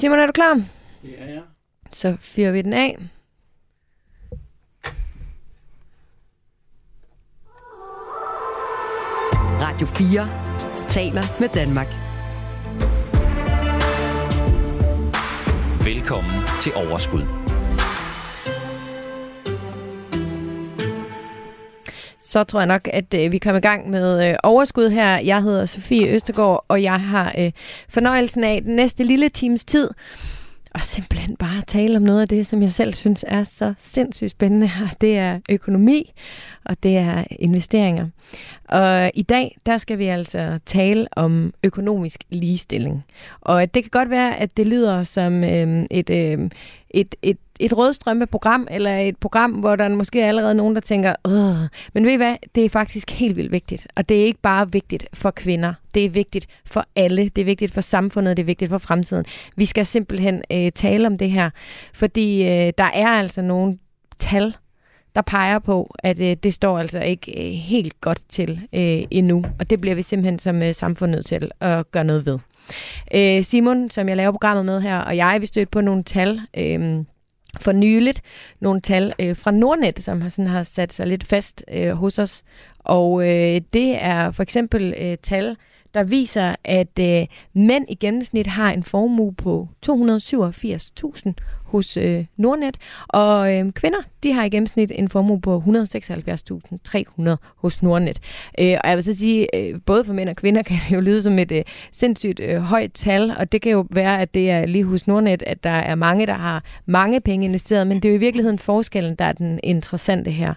Simon, er du klar? Det er jeg. Så fyrer vi den af. Radio 4 taler med Danmark. Velkommen til Overskud. Så tror jeg nok, at øh, vi kommer i gang med øh, overskud her. Jeg hedder Sofie Østergaard, og jeg har øh, fornøjelsen af den næste lille times tid og simpelthen bare tale om noget af det, som jeg selv synes er så sindssygt spændende. Det er økonomi, og det er investeringer. Og i dag, der skal vi altså tale om økonomisk ligestilling. Og det kan godt være, at det lyder som øh, et, øh, et, et, et rødstrømpeprogram, eller et program, hvor der er måske allerede nogen, der tænker, Åh. men ved I hvad, det er faktisk helt vildt vigtigt. Og det er ikke bare vigtigt for kvinder, det er vigtigt for alle, det er vigtigt for samfundet, det er vigtigt for fremtiden. Vi skal simpelthen øh, tale om det her, fordi øh, der er altså nogle tal, der peger på, at øh, det står altså ikke øh, helt godt til øh, endnu. Og det bliver vi simpelthen som øh, samfund nødt til at gøre noget ved. Øh, Simon, som jeg laver programmet med her, og jeg, vi stødt på nogle tal øh, for nyligt. Nogle tal øh, fra Nordnet, som har, sådan, har sat sig lidt fast øh, hos os. Og øh, det er for eksempel øh, tal, der viser, at øh, mænd i gennemsnit har en formue på 287.000 hos øh, Nordnet, og øh, kvinder de har i gennemsnit en formue på 176.300 hos Nordnet. Øh, og jeg vil så sige, øh, både for mænd og kvinder kan det jo lyde som et øh, sindssygt øh, højt tal, og det kan jo være, at det er lige hos Nordnet, at der er mange, der har mange penge investeret, men det er jo i virkeligheden forskellen, der er den interessante her.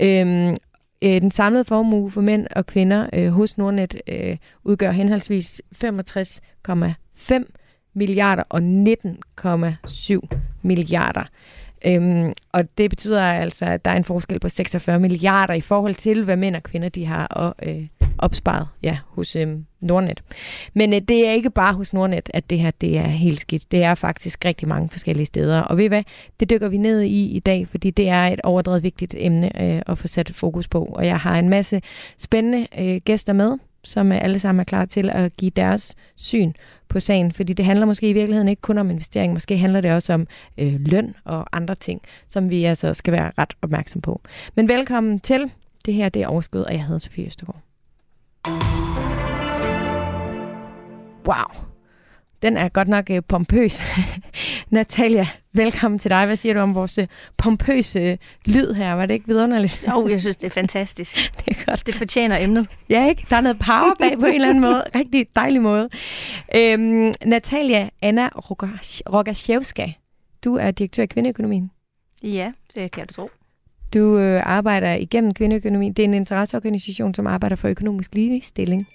Øh, Øh, den samlede formue for mænd og kvinder øh, hos Nordnet øh, udgør henholdsvis 65,5 milliarder og 19,7 milliarder. Øhm, og det betyder altså, at der er en forskel på 46 milliarder i forhold til, hvad mænd og kvinder de har og, øh, opsparet ja, hos øh, Nordnet. Men øh, det er ikke bare hos Nordnet, at det her det er helt skidt. Det er faktisk rigtig mange forskellige steder. Og ved I hvad? Det dykker vi ned i i dag, fordi det er et overdrevet vigtigt emne øh, at få sat fokus på. Og jeg har en masse spændende øh, gæster med, som øh, alle sammen er klar til at give deres syn på sagen, fordi det handler måske i virkeligheden ikke kun om investering, måske handler det også om øh, løn og andre ting, som vi altså skal være ret opmærksom på. Men velkommen til. Det her det er Overskud, og jeg hedder Sofie Østergaard. Wow. Den er godt nok øh, pompøs. Natalia, velkommen til dig. Hvad siger du om vores øh, pompøse øh, lyd her? Var det ikke vidunderligt? Jo, jeg synes, det er fantastisk. det er godt. Det fortjener emnet. Ja, ikke? Der er noget power bag på en eller anden måde. Rigtig dejlig måde. Øhm, Natalia Anna Rogaszewska, du er direktør i Kvindeøkonomien. Ja, det kan du tro. Du øh, arbejder igennem Kvindeøkonomi. Det er en interesseorganisation, som arbejder for økonomisk ligestilling.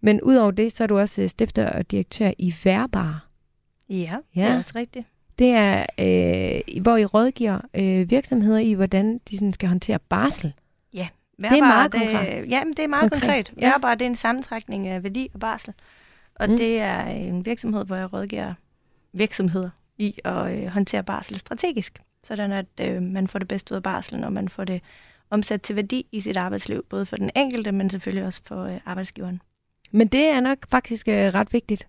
Men udover det, så er du også øh, stifter og direktør i Værbar. Ja, ja, det er også rigtigt. Det er, øh, hvor I rådgiver øh, virksomheder i, hvordan de sådan skal håndtere barsel. Ja, Værbar, det er meget konkret. Ja, det er meget konkret. konkret. Ja. Værbar, det er en sammentrækning af værdi og barsel. Og mm. det er en virksomhed, hvor jeg rådgiver virksomheder i at øh, håndtere barsel strategisk. Sådan at øh, man får det bedste ud af barselen, og man får det omsat til værdi i sit arbejdsliv, både for den enkelte, men selvfølgelig også for øh, arbejdsgiveren. Men det er nok faktisk øh, ret vigtigt.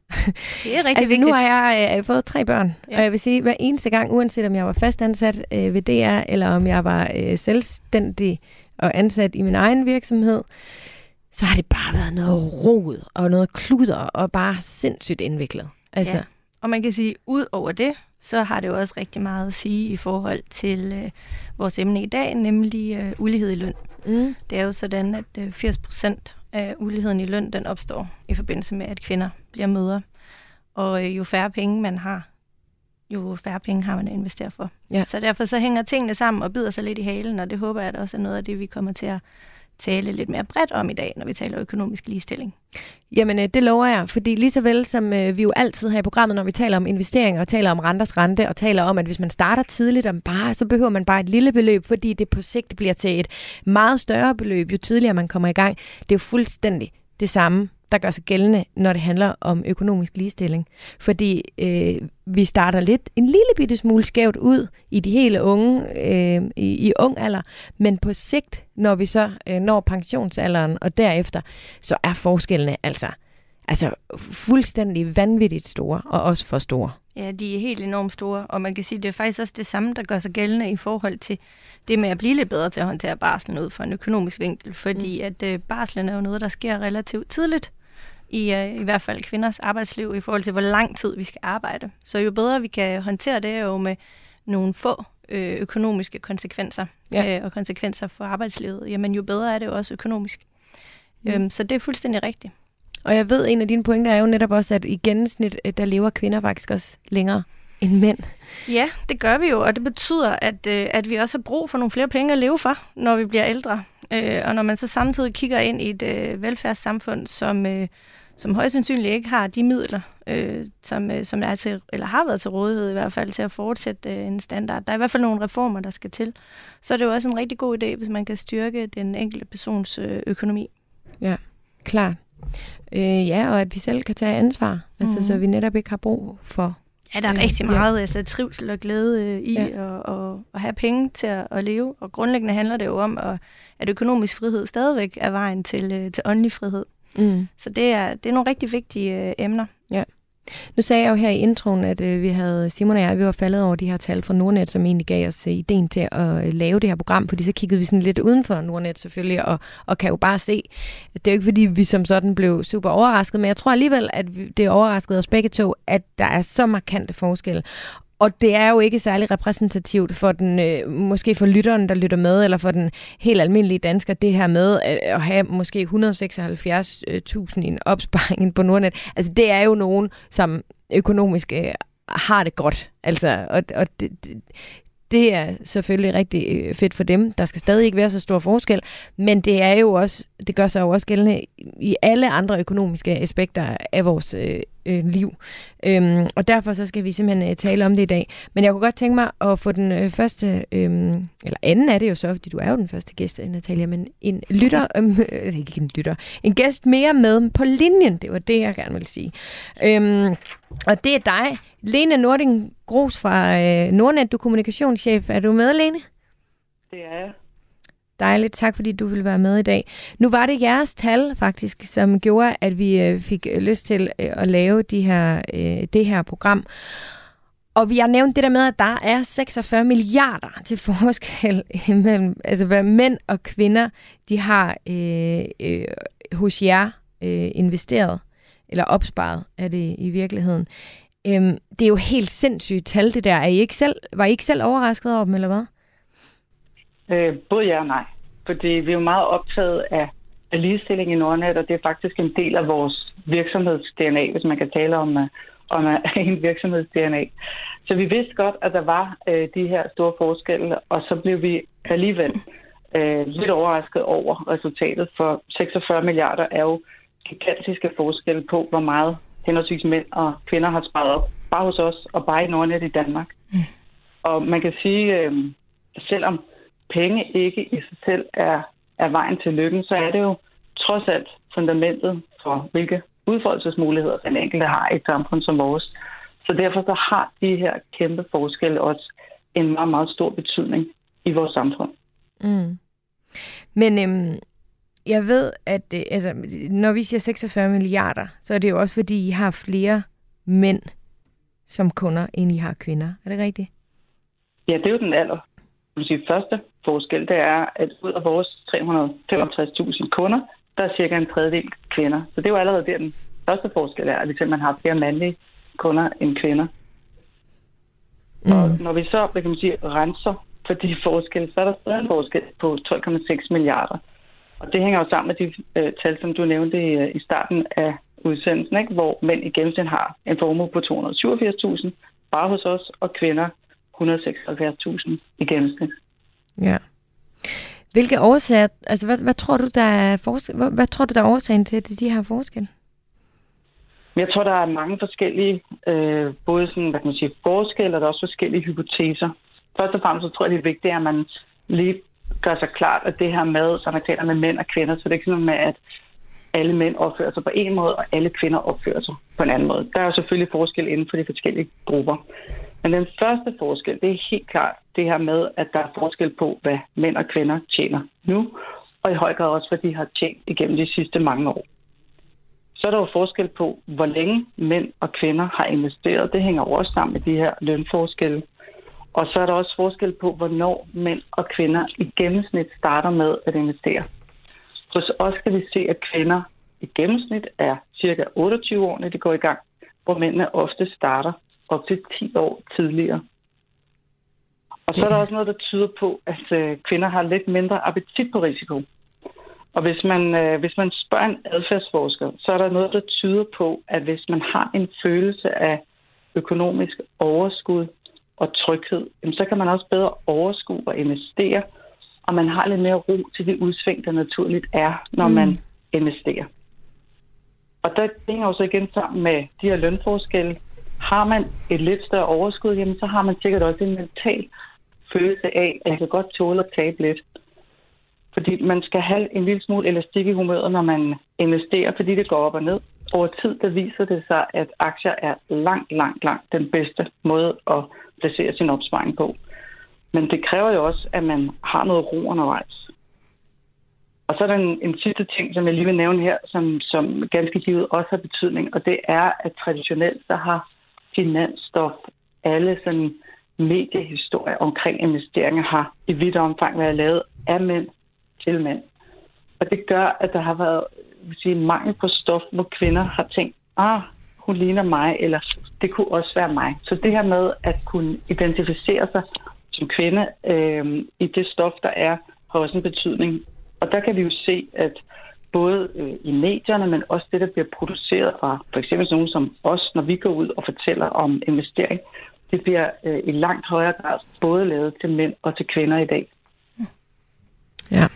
Det er rigtig altså, vigtigt. nu har jeg øh, fået tre børn, ja. og jeg vil sige, hver eneste gang, uanset om jeg var fastansat øh, ved DR, eller om jeg var øh, selvstændig og ansat i min egen virksomhed, så har det bare været noget rod og noget kluder og bare sindssygt indviklet. Altså. Ja. Og man kan sige, ud over det, så har det jo også rigtig meget at sige i forhold til øh, vores emne i dag, nemlig øh, ulighed i løn. Mm. Det er jo sådan, at øh, 80 procent af uligheden i løn, den opstår i forbindelse med, at kvinder bliver mødre. Og øh, jo færre penge man har, jo færre penge har man at investere for. Ja. Så derfor så hænger tingene sammen og bider sig lidt i halen, og det håber jeg at også er noget af det, vi kommer til at tale lidt mere bredt om i dag, når vi taler økonomisk ligestilling. Jamen, øh, det lover jeg, fordi lige så vel som øh, vi jo altid har i programmet, når vi taler om investeringer og taler om renters rente og taler om, at hvis man starter tidligt, om bare, så behøver man bare et lille beløb, fordi det på sigt bliver til et meget større beløb, jo tidligere man kommer i gang. Det er jo fuldstændig det samme der gør sig gældende, når det handler om økonomisk ligestilling. Fordi øh, vi starter lidt en lille bitte smule skævt ud i de hele unge, øh, i, i ung alder, men på sigt, når vi så øh, når pensionsalderen og derefter, så er forskellene altså altså fuldstændig vanvittigt store, og også for store. Ja, de er helt enormt store, og man kan sige, at det er faktisk også det samme, der gør sig gældende i forhold til det med at blive lidt bedre til at håndtere barslen ud fra en økonomisk vinkel, fordi mm. at øh, barslen er jo noget, der sker relativt tidligt i, øh, i hvert fald kvinders arbejdsliv i forhold til, hvor lang tid vi skal arbejde. Så jo bedre vi kan håndtere det, jo med nogle få øh, økonomiske konsekvenser ja. øh, og konsekvenser for arbejdslivet, jamen jo bedre er det jo også økonomisk. Mm. Øhm, så det er fuldstændig rigtigt. Og jeg ved, en af dine pointer er jo netop også, at i gennemsnit, øh, der lever kvinder faktisk også længere end mænd. Ja, det gør vi jo, og det betyder, at, øh, at vi også har brug for nogle flere penge at leve for, når vi bliver ældre. Øh, og når man så samtidig kigger ind i et øh, velfærdssamfund, som, øh, som højst sandsynligt ikke har de midler, øh, som, øh, som er til, eller har været til rådighed i hvert fald, til at fortsætte øh, en standard. Der er i hvert fald nogle reformer, der skal til. Så er det jo også en rigtig god idé, hvis man kan styrke den enkelte persons øh, økonomi. Ja, klart. Øh, ja, og at vi selv kan tage ansvar, mm. altså, så mhm. vi netop ikke har brug for... Ja, der er øh, rigtig meget ja. altså, trivsel og glæde øh, i ja. at, at, at have penge til at, at leve, og grundlæggende handler det jo om, at, at økonomisk frihed stadigvæk er vejen til, øh, til åndelig frihed. Mm. Så det er, det er nogle rigtig vigtige øh, emner. Ja. Nu sagde jeg jo her i introen, at øh, vi havde, Simon og jeg, vi var faldet over de her tal fra Nordnet, som egentlig gav os øh, ideen til at øh, lave det her program, fordi så kiggede vi sådan lidt uden for Nordnet selvfølgelig, og, og kan jo bare se, at det er jo ikke fordi, vi som sådan blev super overrasket, men jeg tror alligevel, at det overraskede os begge to, at der er så markante forskelle. Og det er jo ikke særlig repræsentativt for den, øh, måske for lytteren, der lytter med, eller for den helt almindelige dansker, det her med øh, at have måske 176.000 øh, i en opsparing på Nordnet. Altså det er jo nogen, som økonomisk øh, har det godt. Altså, og, og det, det, det er selvfølgelig rigtig øh, fedt for dem. Der skal stadig ikke være så stor forskel, men det er jo også, det gør sig jo også gældende i alle andre økonomiske aspekter af vores øh, øh, liv. Øhm, og derfor så skal vi simpelthen øh, tale om det i dag. Men jeg kunne godt tænke mig at få den øh, første, øh, eller anden er det jo så, fordi du er jo den første gæst, øh, Natalia, men en lytter, øhm, øh, ikke en lytter, en gæst mere med på linjen, det var det, jeg gerne ville sige. Øhm, og det er dig, Lene Nording Gros fra øh, Nordnet, du er kommunikationschef. Er du med, Lene? Det er jeg. Dejligt. Tak, fordi du ville være med i dag. Nu var det jeres tal, faktisk, som gjorde, at vi øh, fik øh, lyst til øh, at lave de her, det her program. Og vi har nævnt det der med, at der er 46 milliarder til forskel mellem altså, hvad mænd og kvinder de har øh, øh, hos jer øh, investeret, eller opsparet er det i virkeligheden. Øhm, det er jo helt sindssygt tal, det der. Er I ikke selv, var I ikke selv overrasket over dem, eller hvad? Øh, både ja og nej. Fordi vi er jo meget optaget af, af ligestilling i Nordnet, og det er faktisk en del af vores virksomheds-DNA, hvis man kan tale om, øh, om øh, en virksomheds-DNA. Så vi vidste godt, at der var øh, de her store forskelle, og så blev vi alligevel øh, lidt overrasket over resultatet, for 46 milliarder er jo gigantiske forskelle på, hvor meget henholdsvis mænd og kvinder har sparet op, bare hos os og bare i Nordnet i Danmark. Mm. Og man kan sige, øh, selvom penge ikke i sig selv er, er vejen til lykken, så er det jo trods alt fundamentet for, hvilke udfoldelsesmuligheder den enkelte har i et samfund som vores. Så derfor så har de her kæmpe forskelle også en meget, meget stor betydning i vores samfund. Mm. Men øhm, jeg ved, at det, altså, når vi siger 46 milliarder, så er det jo også fordi, I har flere mænd som kunder, end I har kvinder. Er det rigtigt? Ja, det er jo den aller sige, første forskel. Det er, at ud af vores 365.000 kunder, der er cirka en tredjedel kvinder. Så det er jo allerede der, den første forskel er, at vi simpelthen har flere mandlige kunder end kvinder. Mm. Og når vi så, hvad kan man sige, renser for de forskelle, så er der stadig en forskel på 12,6 milliarder. Og det hænger jo sammen med de øh, tal, som du nævnte i, øh, i starten af udsendelsen, ikke? hvor mænd i gennemsnit har en formue på 287.000 bare hos os, og kvinder 176.000 i gennemsnit. Ja. Hvilke årsager, altså hvad, hvad tror du, der er forskel, hvad, hvad tror du, der er årsagen til, at de har forskel? Jeg tror, der er mange forskellige, øh, både sådan, hvad kan man sige, forskelle, og der er også forskellige hypoteser. Først og fremmest så tror jeg, det er vigtigt, at man lige gør sig klart, at det her med, som man taler med mænd og kvinder, så det er ikke sådan med, at alle mænd opfører sig på en måde, og alle kvinder opfører sig på en anden måde. Der er jo selvfølgelig forskel inden for de forskellige grupper. Men den første forskel, det er helt klart det her med, at der er forskel på, hvad mænd og kvinder tjener nu, og i høj grad også, hvad de har tjent igennem de sidste mange år. Så er der jo forskel på, hvor længe mænd og kvinder har investeret. Det hænger også sammen med de her lønforskelle. Og så er der også forskel på, hvornår mænd og kvinder i gennemsnit starter med at investere. Hos os kan vi se, at kvinder i gennemsnit er cirka 28 år, når de går i gang, hvor mændene ofte starter op til 10 år tidligere. Og så er der også noget, der tyder på, at øh, kvinder har lidt mindre appetit på risiko. Og hvis man, øh, hvis man spørger en adfærdsforsker, så er der noget, der tyder på, at hvis man har en følelse af økonomisk overskud og tryghed, så kan man også bedre overskue og investere, og man har lidt mere ro til det udsving, der naturligt er, når mm. man investerer. Og der hænger jo så igen sammen med de her lønforskelle. Har man et lidt større overskud, jamen, så har man sikkert også en mental følelse af, at jeg kan godt tåle at tabe lidt. Fordi man skal have en lille smule elastik i humøret, når man investerer, fordi det går op og ned. Over tid, der viser det sig, at aktier er langt, langt, langt den bedste måde at placere sin opsparing på. Men det kræver jo også, at man har noget ro undervejs. Og så er der en, en sidste ting, som jeg lige vil nævne her, som, som ganske givet også har betydning, og det er, at traditionelt så har finansstof alle sådan mediehistorier omkring investeringer har i vidt omfang været lavet af mænd til mænd. Og det gør, at der har været vil sige, mangel på stof, hvor kvinder har tænkt, ah, hun ligner mig, eller det kunne også være mig. Så det her med at kunne identificere sig som kvinde øh, i det stof, der er, har også en betydning. Og der kan vi jo se, at både øh, i medierne, men også det, der bliver produceret fra for eksempel nogen som os, når vi går ud og fortæller om investering, det bliver øh, i langt højere grad både lavet til mænd og til kvinder i dag. Ja.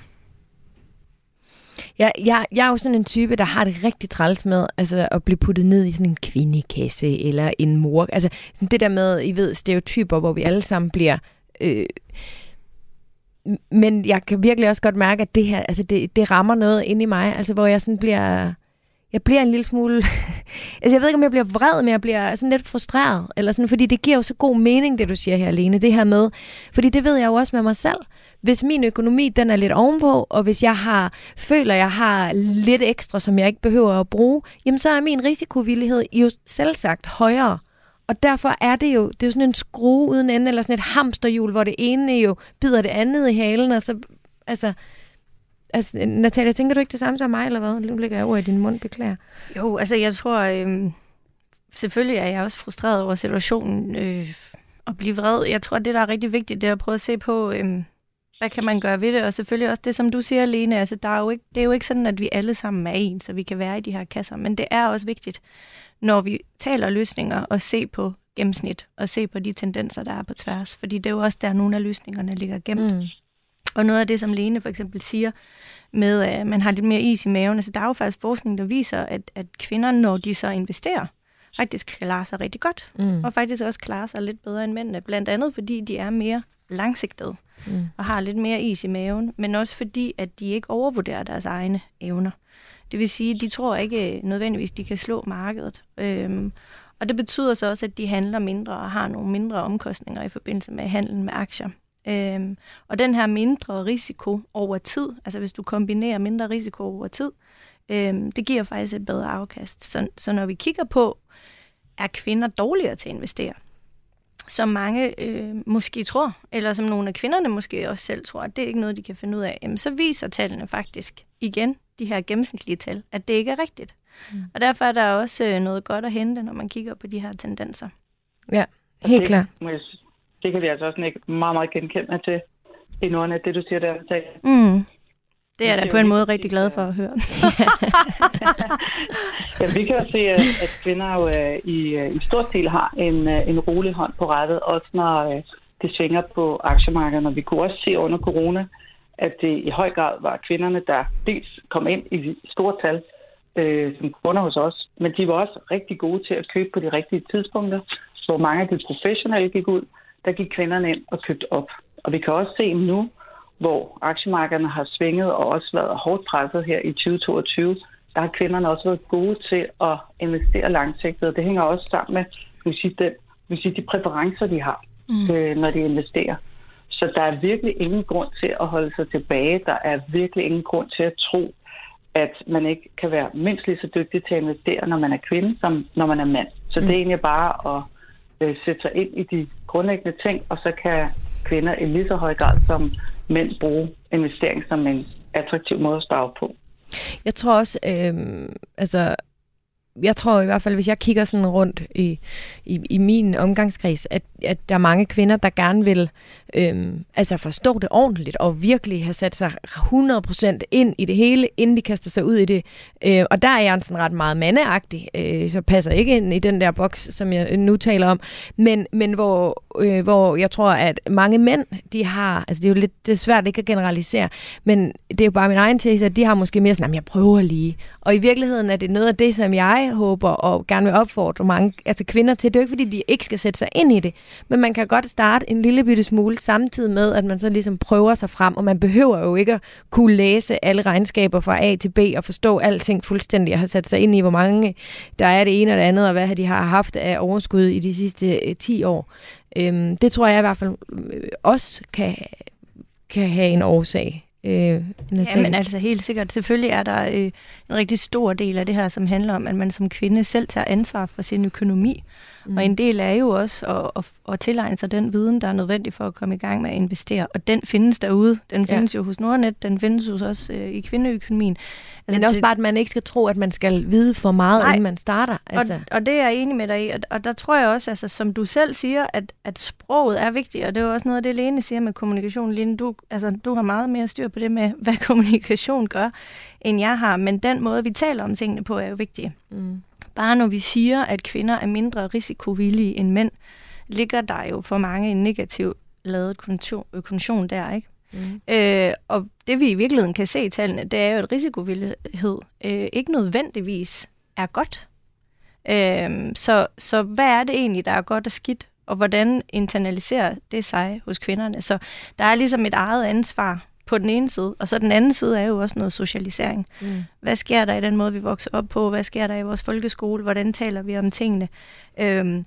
Ja, jeg, jeg er jo sådan en type, der har det rigtig træls med altså, at blive puttet ned i sådan en kvindekasse eller en mor. Altså det der med, I ved, stereotyper, hvor vi alle sammen bliver... Øh, men jeg kan virkelig også godt mærke, at det her, altså det, det rammer noget ind i mig, altså hvor jeg sådan bliver jeg bliver en lille smule... altså, jeg ved ikke, om jeg bliver vred, men jeg bliver sådan lidt frustreret. Eller sådan, fordi det giver jo så god mening, det du siger her, Lene. Det her med... Fordi det ved jeg jo også med mig selv. Hvis min økonomi, den er lidt ovenpå, og hvis jeg har, føler, jeg har lidt ekstra, som jeg ikke behøver at bruge, jamen så er min risikovillighed jo selv sagt højere. Og derfor er det jo, det er jo sådan en skrue uden ende, eller sådan et hamsterhjul, hvor det ene jo bider det andet i halen, og så, altså, Altså, Natalia, tænker du ikke det samme som mig, eller hvad? Nu ligger jeg over i din mund, beklager. Jo, altså jeg tror, øh, selvfølgelig er jeg også frustreret over situationen øh, og blive vred. Jeg tror, det, der er rigtig vigtigt, det er at prøve at se på, øh, hvad kan man gøre ved det? Og selvfølgelig også det, som du siger, Lene, altså, der er jo ikke, det er jo ikke sådan, at vi alle sammen er en, så vi kan være i de her kasser. Men det er også vigtigt, når vi taler løsninger, og se på gennemsnit, og se på de tendenser, der er på tværs. Fordi det er jo også der, nogle af løsningerne ligger gemt. Mm. Og noget af det, som Lene for eksempel siger, med at man har lidt mere is i maven, altså der er jo faktisk forskning, der viser, at, at kvinder, når de så investerer, faktisk klarer sig rigtig godt, mm. og faktisk også klarer sig lidt bedre end mændene, blandt andet fordi de er mere langsigtede mm. og har lidt mere is i maven, men også fordi, at de ikke overvurderer deres egne evner. Det vil sige, at de tror ikke øh, nødvendigvis, de kan slå markedet. Øhm, og det betyder så også, at de handler mindre og har nogle mindre omkostninger i forbindelse med handlen med aktier. Øhm, og den her mindre risiko over tid, altså hvis du kombinerer mindre risiko over tid, øhm, det giver faktisk et bedre afkast. Så, så når vi kigger på, er kvinder dårligere til at investere, som mange øh, måske tror, eller som nogle af kvinderne måske også selv tror, at det er ikke noget, de kan finde ud af, jamen, så viser tallene faktisk igen, de her gennemsnitlige tal, at det ikke er rigtigt. Mm. Og derfor er der også øh, noget godt at hente, når man kigger på de her tendenser. Ja, helt klart det kan vi altså også ikke meget, meget genkende til i nogle af det, du siger der. Mm. Det er jeg da på en måde rigtig glad for at høre. ja, vi kan jo se, at, at kvinder jo uh, i, uh, i stor stil har en, en rolig hånd på rettet, også når det svinger på aktiemarkedet. Og vi kunne også se under corona, at det i høj grad var kvinderne, der dels kom ind i store tal uh, som kunder hos os, men de var også rigtig gode til at købe på de rigtige tidspunkter, hvor mange af de professionelle gik ud, der gik kvinderne ind og købte op. Og vi kan også se nu, hvor aktiemarkederne har svinget og også været hårdt presset her i 2022, der har kvinderne også været gode til at investere langsigtet, og det hænger også sammen med vil sige, den, vil sige, de præferencer, de har, mm. øh, når de investerer. Så der er virkelig ingen grund til at holde sig tilbage. Der er virkelig ingen grund til at tro, at man ikke kan være mindst lige så dygtig til at investere, når man er kvinde, som når man er mand. Så mm. det er egentlig bare at øh, sætte sig ind i de grundlæggende ting, og så kan kvinder i lige så høj grad som mænd bruge investering som en attraktiv måde at spare på. Jeg tror også, øh, altså jeg tror i hvert fald, hvis jeg kigger sådan rundt i, i, i min omgangskreds, at, at der er mange kvinder, der gerne vil øhm, altså forstå det ordentligt og virkelig have sat sig 100% ind i det hele, inden de kaster sig ud i det. Øh, og der er jeg sådan ret meget mandeagtig, øh, så passer ikke ind i den der boks, som jeg nu taler om. Men, men hvor, øh, hvor jeg tror, at mange mænd, de har, altså det er jo lidt det er svært ikke at generalisere, men det er jo bare min egen tese, at de har måske mere sådan, jeg prøver lige. Og i virkeligheden er det noget af det, som jeg håber og gerne vil opfordre mange altså kvinder til. Det er jo ikke, fordi de ikke skal sætte sig ind i det, men man kan godt starte en lille bitte smule samtidig med, at man så ligesom prøver sig frem, og man behøver jo ikke at kunne læse alle regnskaber fra A til B og forstå alting fuldstændig og have sat sig ind i, hvor mange der er det ene og det andet, og hvad de har haft af overskud i de sidste øh, 10 år. Øhm, det tror jeg i hvert fald øh, også kan, kan have en årsag. Øh, ja, men altså helt sikkert. Selvfølgelig er der øh, en rigtig stor del af det her, som handler om, at man som kvinde selv tager ansvar for sin økonomi. Mm. Og en del er jo også at, at, at tilegne sig den viden, der er nødvendig for at komme i gang med at investere. Og den findes derude. Den findes ja. jo hos Nordnet, den findes hos os øh, i kvindeøkonomien. Altså, Men også det, bare, at man ikke skal tro, at man skal vide for meget, nej, inden man starter. Altså. Og, og det er jeg enig med dig i. Og, og der tror jeg også, altså, som du selv siger, at, at sproget er vigtigt. Og det er jo også noget af det, Lene siger med kommunikation. Lene, du, altså, du har meget mere styr på det med, hvad kommunikation gør, end jeg har. Men den måde, vi taler om tingene på, er jo vigtig. Mm. Bare når vi siger, at kvinder er mindre risikovillige end mænd, ligger der jo for mange en negativ lavet konjunktion der, ikke? Mm. Øh, og det vi i virkeligheden kan se i tallene, det er jo, at risikovillighed øh, ikke nødvendigvis er godt. Øh, så, så hvad er det egentlig, der er godt og skidt? Og hvordan internaliserer det sig hos kvinderne? Så der er ligesom et eget ansvar på den ene side, og så den anden side er jo også noget socialisering. Mm. Hvad sker der i den måde, vi vokser op på? Hvad sker der i vores folkeskole? Hvordan taler vi om tingene? Øhm,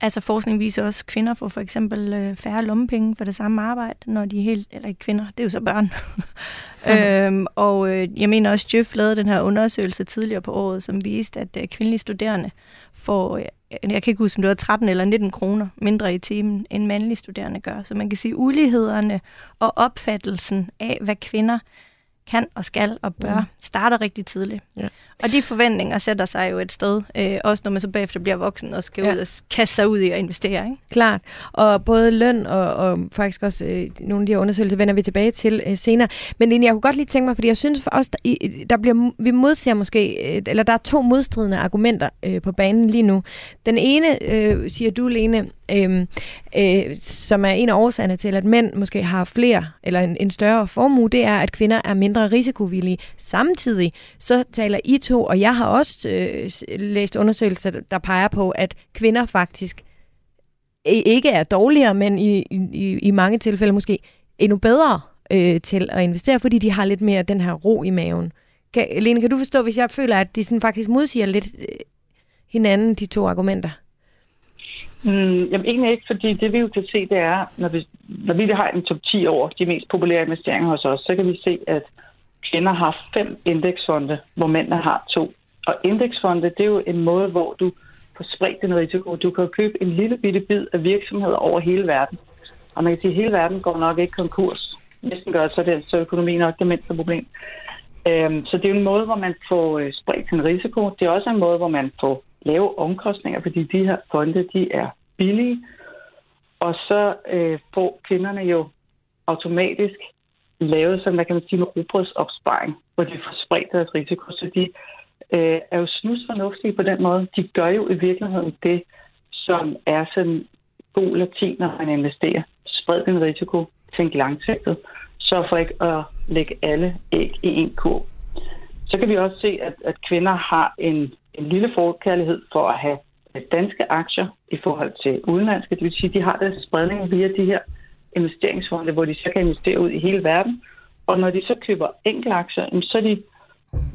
altså forskning viser også, at kvinder får for eksempel øh, færre lommepenge for det samme arbejde, når de er helt, eller ikke kvinder, det er jo så børn. øhm, og øh, jeg mener også, at Jeff lavede den her undersøgelse tidligere på året, som viste, at øh, kvindelige studerende får øh, jeg kan ikke huske, om det var 13 eller 19 kroner mindre i timen, end mandlige studerende gør. Så man kan sige, ulighederne og opfattelsen af, hvad kvinder kan og skal og bør, mm. starter rigtig tidligt. Ja. Og de forventninger sætter sig jo et sted, øh, også når man så bagefter bliver voksen og skal ja. ud og kaste sig ud i at investere. Ikke? Klart. Og både løn og, og faktisk også øh, nogle af de her undersøgelser vender vi tilbage til øh, senere. Men egentlig, jeg kunne godt lige tænke mig, fordi jeg synes for os, der, i, der bliver, vi modsiger måske, øh, eller der er to modstridende argumenter øh, på banen lige nu. Den ene, øh, siger du, Lene, øh, øh, som er en af årsagerne til, at mænd måske har flere, eller en, en større formue, det er, at kvinder er mindre risikovillige. Samtidig så taler I to, og jeg har også øh, læst undersøgelser, der peger på, at kvinder faktisk ikke er dårligere, men i, i, i mange tilfælde måske endnu bedre øh, til at investere, fordi de har lidt mere den her ro i maven. Kan, Lene, kan du forstå, hvis jeg føler, at de sådan faktisk modsiger lidt øh, hinanden, de to argumenter? Mm, jamen egentlig ikke, fordi det vi jo kan se, det er, når vi, når vi har en top 10 over de mest populære investeringer hos os, så kan vi se, at kvinder har fem indeksfonde, hvor mændene har to. Og indeksfonde, det er jo en måde, hvor du får spredt den risiko. Du kan købe en lille bitte bid af virksomheder over hele verden. Og man kan sige, at hele verden går nok ikke konkurs. Næsten gør så det, så økonomien nok det mindste problem. Øhm, så det er en måde, hvor man får øh, spredt sin risiko. Det er også en måde, hvor man får lave omkostninger, fordi de her fonde, de er billige. Og så øh, får kvinderne jo automatisk lavet sådan, hvad kan man sige, en robrødsopsparing, hvor de får spredt deres risiko. Så de øh, er jo snusfornuftige på den måde. De gør jo i virkeligheden det, som er sådan god latin, når man investerer. Spred din risiko, tænk langsigtet, så for ikke at lægge alle æg i en kurv. Så kan vi også se, at, at kvinder har en, en lille forkærlighed for at have danske aktier i forhold til udenlandske. Det vil sige, at de har deres spredning via de her investeringsfonde, hvor de så kan investere ud i hele verden. Og når de så køber enkeltaktier, så er de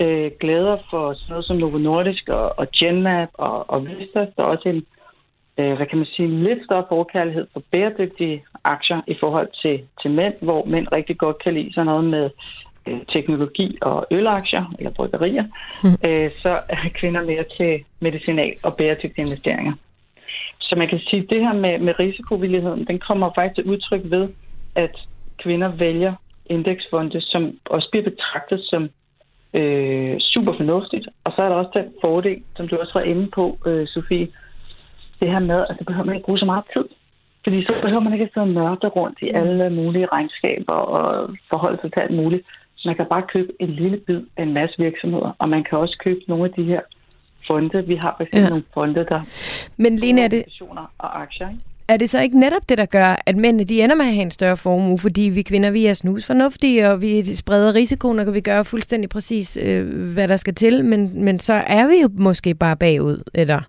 øh, glæder for sådan noget som Novo Nordisk og, og Genmap og, og Vestas. Der er også en, øh, hvad kan man sige, en lidt større forkærlighed for bæredygtige aktier i forhold til, til mænd, hvor mænd rigtig godt kan lide sådan noget med øh, teknologi og ølaktier, eller bryggerier, mm. øh, så er kvinder mere til medicinal og bæredygtige investeringer. Så man kan sige, at det her med, med risikovilligheden, den kommer faktisk til udtryk ved, at kvinder vælger indeksfonde, som også bliver betragtet som øh, super fornuftigt. Og så er der også den fordel, som du også var inde på, øh, Sofie, det her med, at det behøver man ikke bruge så meget tid. Fordi så behøver man ikke at sidde nørde rundt i alle mulige regnskaber og forholde sig til alt muligt. Man kan bare købe en lille bid af en masse virksomheder, og man kan også købe nogle af de her fonde. Vi har faktisk ja. nogle fonde, der Men Lene, er det, og aktier. Ikke? er det så ikke netop det, der gør, at mændene de ender med at have en større formue, fordi vi kvinder vi er snusfornuftige, og vi spreder risikoen, og kan vi gøre fuldstændig præcis, øh, hvad der skal til, men, men så er vi jo måske bare bagud, eller?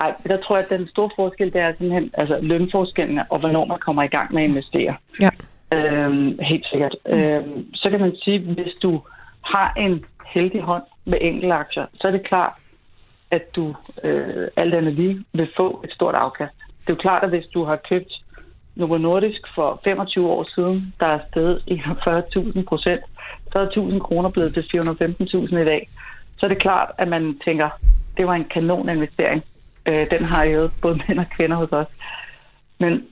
Nej, der tror jeg, at den store forskel, det er simpelthen altså, lønforskellene, og hvornår man kommer i gang med at investere. Ja. Øhm, helt sikkert. Mm. Øhm, så kan man sige, hvis du har en heldig hånd med enkelte aktier, så er det klart, at du øh, alt andet lige vil få et stort afkast. Det er jo klart, at hvis du har købt Novo Nordisk for 25 år siden, der er stedet 41.000 procent, så er 1000 kroner blevet til 415.000 i dag. Så er det klart, at man tænker, det var en kanon investering. Øh, den har jo både mænd og kvinder hos os. Men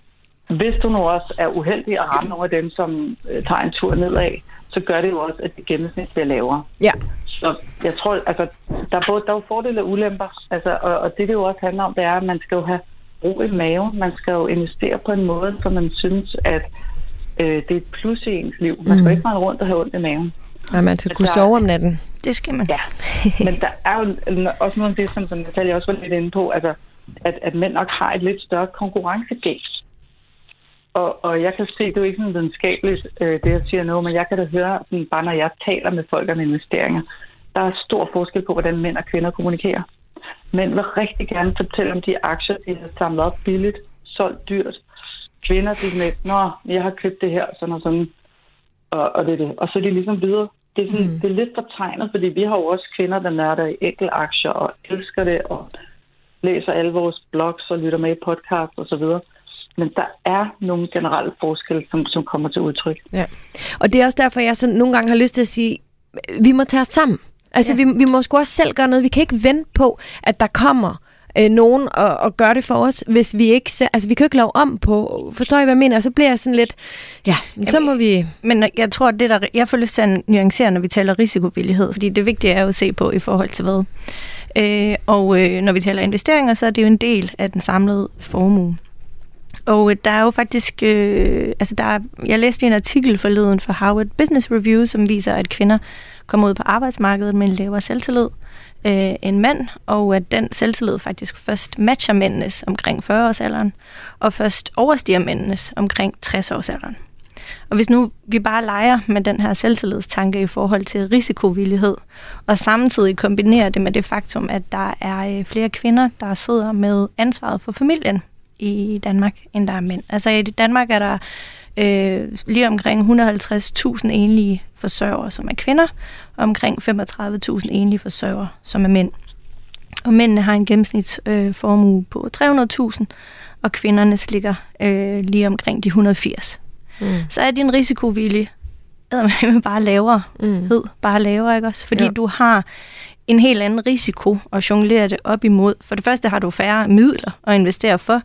hvis du nu også er uheldig at ramme nogle af dem, som øh, tager en tur nedad, så gør det jo også, at det gennemsnit bliver lavere. Ja. Så jeg tror, altså, der er både der er fordele og ulemper, altså, og, og det, det jo også handler om, det er, at man skal jo have ro i maven. Man skal jo investere på en måde, så man synes, at øh, det er et plus i ens liv. Man skal mm. ikke bare rundt og have ondt i maven. Og man skal kunne sove om natten. Det skal man. Ja, men der er jo også noget af det, som, som Natalia også var lidt inde på, altså, at, at mænd nok har et lidt større konkurrencegæld. Og, og jeg kan se, det er jo ikke sådan videnskabeligt, øh, det jeg siger nu, men jeg kan da høre, sådan, bare når jeg taler med folk om investeringer, der er stor forskel på, hvordan mænd og kvinder kommunikerer. Mænd vil rigtig gerne fortælle om de aktier, de har samlet op billigt, solgt dyrt. Kvinder, de er med, nå, jeg har købt det her, sådan og sådan. Og, og det er det. Og så er de ligesom videre. Det er, sådan, mm. det er lidt fortegnet, fordi vi har jo også kvinder, der nørder i aktier og elsker det, og læser alle vores blogs og lytter med i podcast og så videre. Men der er nogle generelle forskelle, som, som kommer til udtryk. Ja. Og det er også derfor, jeg så nogle gange har lyst til at sige, vi må tage os sammen. Altså, ja. vi, vi må sgu også selv gøre noget. Vi kan ikke vente på, at der kommer øh, nogen og, og gør det for os, hvis vi ikke... Altså, vi kan ikke lave om på... Forstår I, hvad jeg mener? Så bliver jeg sådan lidt... Ja, så må vi... Men jeg tror, at det der... Jeg får lyst til at nuancere, når vi taler risikovillighed, fordi det vigtige er jo at se på i forhold til hvad. Øh, og øh, når vi taler investeringer, så er det jo en del af den samlede formue. Og øh, der er jo faktisk, øh, altså der er, jeg læste en artikel forleden for Harvard Business Review, som viser, at kvinder kommer ud på arbejdsmarkedet med en lavere selvtillid øh, end mænd, og at den selvtillid faktisk først matcher mændenes omkring 40-årsalderen, og først overstiger mændenes omkring 60-årsalderen. Og hvis nu vi bare leger med den her selvtillidstanke i forhold til risikovillighed, og samtidig kombinerer det med det faktum, at der er øh, flere kvinder, der sidder med ansvaret for familien i Danmark, end der er mænd. Altså i Danmark er der øh, lige omkring 150.000 enlige forsørgere, som er kvinder, og omkring 35.000 enlige forsørgere, som er mænd. Og mændene har en gennemsnitsformue øh, formue på 300.000, og kvindernes ligger øh, lige omkring de 180. Mm. Så er din risikovillig bare lavere, mm. hed bare lavere, ikke også? Fordi ja. du har en helt anden risiko at jonglere det op imod. For det første har du færre midler at investere for,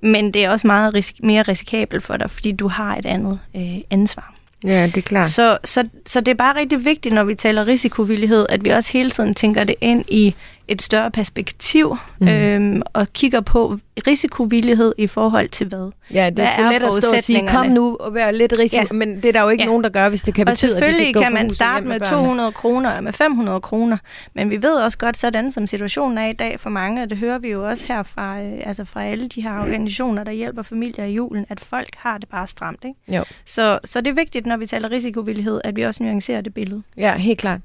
men det er også meget ris- mere risikabelt for dig, fordi du har et andet øh, ansvar. Ja, det er klart. Så, så, så det er bare rigtig vigtigt, når vi taler risikovillighed, at vi også hele tiden tænker det ind i et større perspektiv mm. øhm, og kigger på risikovillighed i forhold til hvad. Ja, det er sgu let at stå og sige, kom nu og vær lidt risiko, ja. men det er der jo ikke ja. nogen, der gør, hvis det kan betyde, at de skal kan man starte med, med 200 kroner og med 500 kroner, men vi ved også godt, sådan som situationen er i dag for mange, og det hører vi jo også her fra, øh, altså fra alle de her organisationer, der hjælper familier i julen, at folk har det bare stramt. Ikke? Jo. Så, så det er vigtigt, når vi taler risikovillighed, at vi også nuancerer det billede. Ja, helt klart.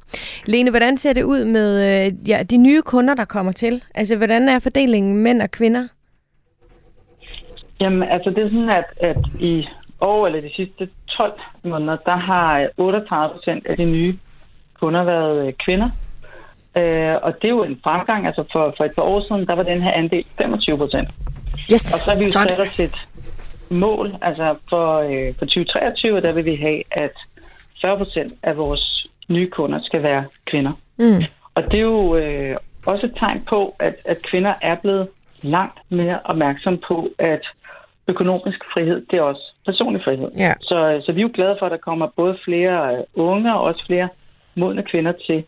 Lene, hvordan ser det ud med øh, ja, de nye kunder, der kommer til? Altså, hvordan er fordelingen mænd og kvinder? Jamen, altså det er sådan, at, at i år eller de sidste 12 måneder, der har 38 procent af de nye kunder været øh, kvinder. Øh, og det er jo en fremgang. Altså for, for et par år siden, der var den her andel 25 procent. Yes. Og så har vi jo sat os et mål, altså for, øh, for 2023, der vil vi have, at 40 procent af vores nye kunder skal være kvinder. Mm. Og det er jo øh, også et tegn på, at, at kvinder er blevet langt mere opmærksom på, at økonomisk frihed, det er også personlig frihed. Ja. Så, så vi er jo glade for, at der kommer både flere øh, unge og også flere modne kvinder til.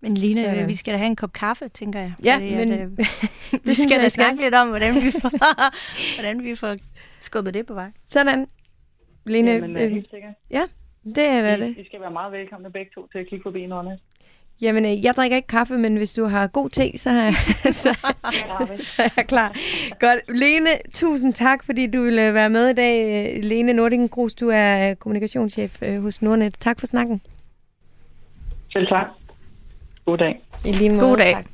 Men Line, så... vi skal da have en kop kaffe, tænker jeg. Ja, fordi men... At, øh, vi skal da snakke lidt om, hvordan vi får, hvordan vi får skubbet det på vej. Sådan. Line, Jamen, øh, helt sikkert. Ja, det er da I, det. I skal være meget velkomne begge to til at kigge forbi Nordnet. Jamen, øh, jeg drikker ikke kaffe, men hvis du har god te, så er jeg, så, så er jeg klar. Godt. Lene, tusind tak, fordi du ville være med i dag. Lene Nordingen Grus, du er kommunikationschef øh, hos Nordnet. Tak for snakken. Selv tak. God dag. I lige måde. God dag. Tak.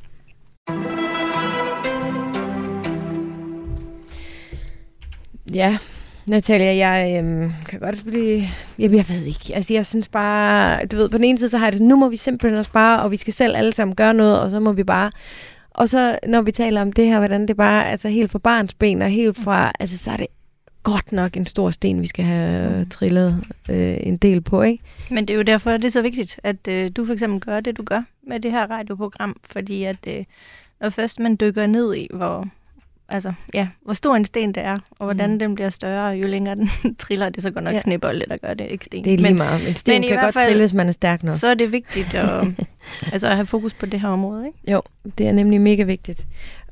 Ja, Natalia, jeg øhm, kan godt blive... Jeg, jeg ved ikke. Altså, jeg synes bare... Du ved, på den ene side, så har jeg det, nu må vi simpelthen også bare, og vi skal selv alle sammen gøre noget, og så må vi bare... Og så, når vi taler om det her, hvordan det bare, altså helt fra barns ben og helt fra... Altså, så er det godt nok en stor sten, vi skal have mm. trillet øh, en del på, ikke? Men det er jo derfor, det er så vigtigt, at øh, du for eksempel gør det, du gør med det her radioprogram, fordi at øh, når først man dykker ned i, hvor, altså, ja, hvor stor en sten det er, og hvordan mm. den bliver større, jo længere den triller, det er så godt nok ja. snebolde, der gør det, ikke sten. Det er lige men, meget. En sten men kan godt fald, trille, hvis man er stærk nok. Så er det vigtigt at, altså, at have fokus på det her område, ikke? Jo, det er nemlig mega vigtigt.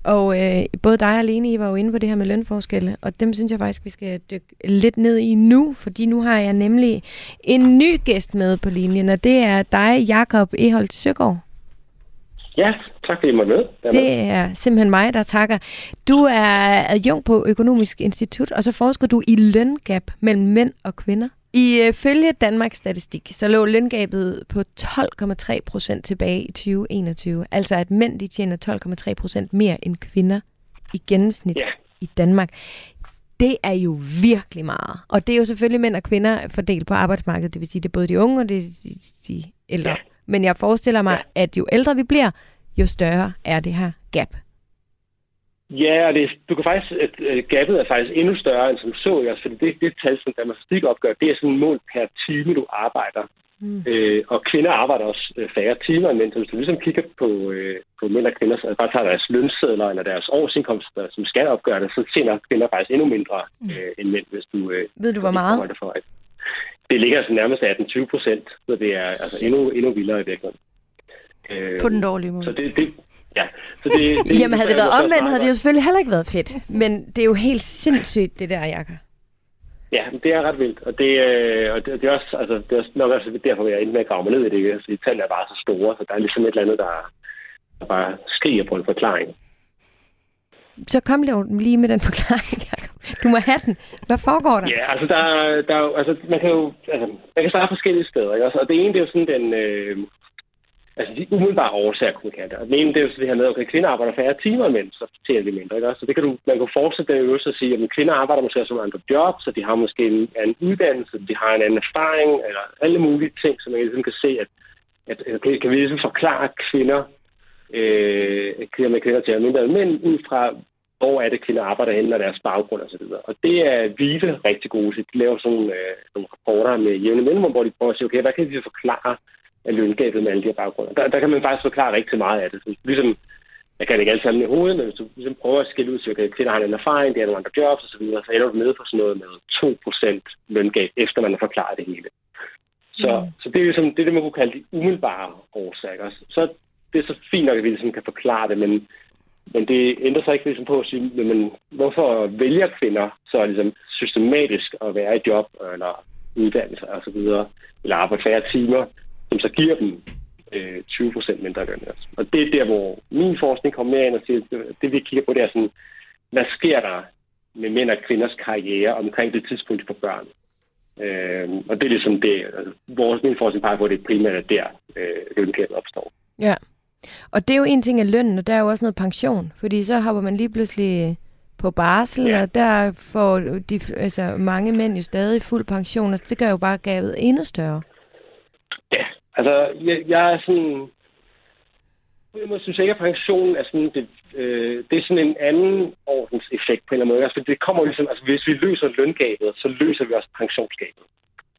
Og øh, både dig og Lene, I var jo inde på det her med lønforskelle, og dem synes jeg faktisk, vi skal dykke lidt ned i nu, fordi nu har jeg nemlig en ny gæst med på linjen, og det er dig, Jakob Eholdt Søgaard. Ja, tak fordi I måtte med. Det er simpelthen mig, der takker. Du er adjunkt på Økonomisk Institut, og så forsker du i løngab mellem mænd og kvinder. I øh, følge Danmarks Statistik, så lå løngabet på 12,3 procent tilbage i 2021. Altså at mænd de tjener 12,3 procent mere end kvinder i gennemsnit Ja. i Danmark. Det er jo virkelig meget. Og det er jo selvfølgelig mænd og kvinder fordelt på arbejdsmarkedet. Det vil sige, det er både de unge og det er de, de ældre. Ja. Men jeg forestiller mig, at jo ældre vi bliver, jo større er det her gap. Ja, og det, du kan faktisk, at gabet er faktisk endnu større end som så? Altså, fordi det, det tal, som Danmarks Statistik opgør, det er sådan et mål per time, du arbejder. Mm. Øh, og kvinder arbejder også øh, færre timer end mænd, så hvis du ligesom kigger på, øh, på mænd og kvinder, så bare tager deres lønsedler eller deres årsindkomster, som skal opgøre det, så tjener kvinder faktisk endnu mindre øh, end mænd, hvis du... Øh, Ved du, hvor meget? For, at det ligger altså nærmest 18-20 procent, så det er altså endnu, endnu vildere i virkeligheden. Øh, På den dårlige måde. Så det, det, ja, så det, det, Jamen havde det været omvendt, havde det jo selvfølgelig heller ikke været fedt. Men det er jo helt sindssygt, det der, Jakob. Ja, det er ret vildt, og det, øh, og det, det er også, altså, det er også nok også derfor, jeg er inde med at grave mig ned i det, ikke? fordi tallene er bare så store, så der er ligesom et eller andet, der, der bare skriger på en forklaring. Så kom lige med den forklaring, Jacob. Du må have den. Hvad foregår der? Ja, altså, der, der, er altså, man kan jo, altså, man kan starte forskellige steder, ikke? også? og det ene, det er jo sådan den, øh, altså de umiddelbare årsager, kunne man kalde det. Og den ene, det er jo så det her med, at okay, kvinder arbejder færre timer end mænd, så tjener de mindre. Ikke? Så det kan du, man kan fortsætte den øvelse og sige, at kvinder arbejder måske også nogle andre jobs, så de har måske en anden uddannelse, de har en anden erfaring, eller alle mulige ting, som man ligesom kan se, at, at, okay, kan vi ligesom forklare kvinder, øh, kvinder med kvinder tjener mindre end mænd, ud fra, hvor er det, kvinder arbejder hen, og deres baggrund osv. Og, og det er VIVE rigtig gode til. De laver sådan øh, nogle rapporter med jævne mellemrum, hvor de prøver at sige, okay, hvad kan vi forklare af løngabet med alle de her baggrunde. Der, der kan man faktisk forklare rigtig meget af det. Så ligesom, jeg kan det ikke alle sammen i hovedet, men hvis du ligesom prøver at skille ud, så okay, kvinder har en erfaring, det er nogle andre jobs osv., så, så ender du nede på sådan noget med 2% løngab, efter man har forklaret det hele. Så, mm. så det er ligesom, det, er det, man kunne kalde de umiddelbare årsager. Så det er så fint nok, at vi ligesom kan forklare det, men, men det ændrer sig ikke ligesom på at sige, men hvorfor vælger kvinder så ligesom systematisk at være i job eller uddannelse videre, eller arbejde færre timer, som så giver dem øh, 20 procent mindre løn. Altså. Og det er der, hvor min forskning kommer mere ind og siger, det, det vi kigger på, det er sådan, hvad sker der med mænd og kvinders karriere omkring det tidspunkt, de får børn? Øh, og det er ligesom det, altså, vores min forskning peger på, at det primært er der, øh, løngabet opstår. Ja. Og det er jo en ting af lønnen, og der er jo også noget pension. Fordi så hopper man lige pludselig på barsel. Ja. og der får de, altså, mange mænd jo stadig fuld pension, og det gør jo bare gavet endnu større. Altså, jeg, jeg er sådan... Jeg synes ikke, at pensionen er sådan... Det, øh, det er sådan en anden ordens effekt på en eller anden måde. Altså, det kommer ligesom... Altså, hvis vi løser løngabet, så løser vi også pensionsgabet.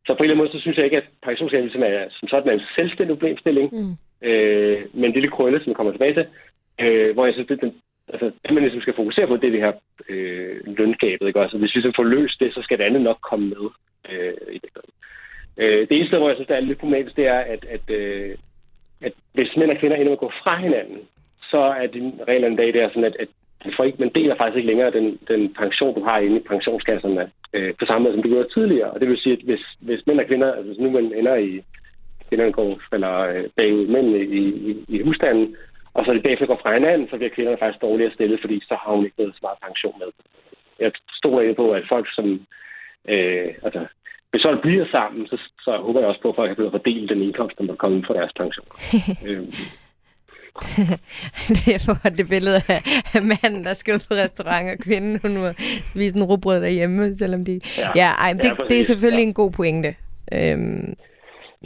så på en eller anden måde, så synes jeg ikke, at pensionsalder ligesom er som sådan er en selvstændig problemstilling, mm. øh, men en lille krølle, som jeg kommer tilbage til, øh, hvor jeg synes, det, den, altså, det man ligesom skal fokusere på, det er det her øh, løngabet. Ikke? Altså, hvis vi så får løst det, så skal det andet nok komme med. Øh, i det. Øh, det eneste, hvor jeg synes, der er lidt problematisk, det er, at, at, øh, at hvis mænd og kvinder ender med at gå fra hinanden, så er de reglerne i dag, det er sådan, at, at for ikke, man deler faktisk ikke længere den, den pension, du har inde i pensionskasserne, øh, på samme måde, som du gjorde tidligere. Og det vil sige, at hvis, hvis mænd og kvinder, altså hvis nu man ender i, kvinderne går, eller øh, bagud mændene i, i, i husstanden, og så de bagefter går fra hinanden, så bliver kvinderne faktisk dårligere stillet, fordi så har hun ikke noget så meget pension med. Jeg stoler ikke på, at folk, som øh, altså, hvis folk bliver sammen, så, så håber jeg også på, at folk kan fordele den indkomst, der kommer fra deres pension. øhm, det er det billede af, af manden, der skal ud på restaurant, og kvinden, hun må vise en rugbrød derhjemme, selvom de... Ja, ja ej, det, ja, det er selvfølgelig ja. en god pointe. Øhm,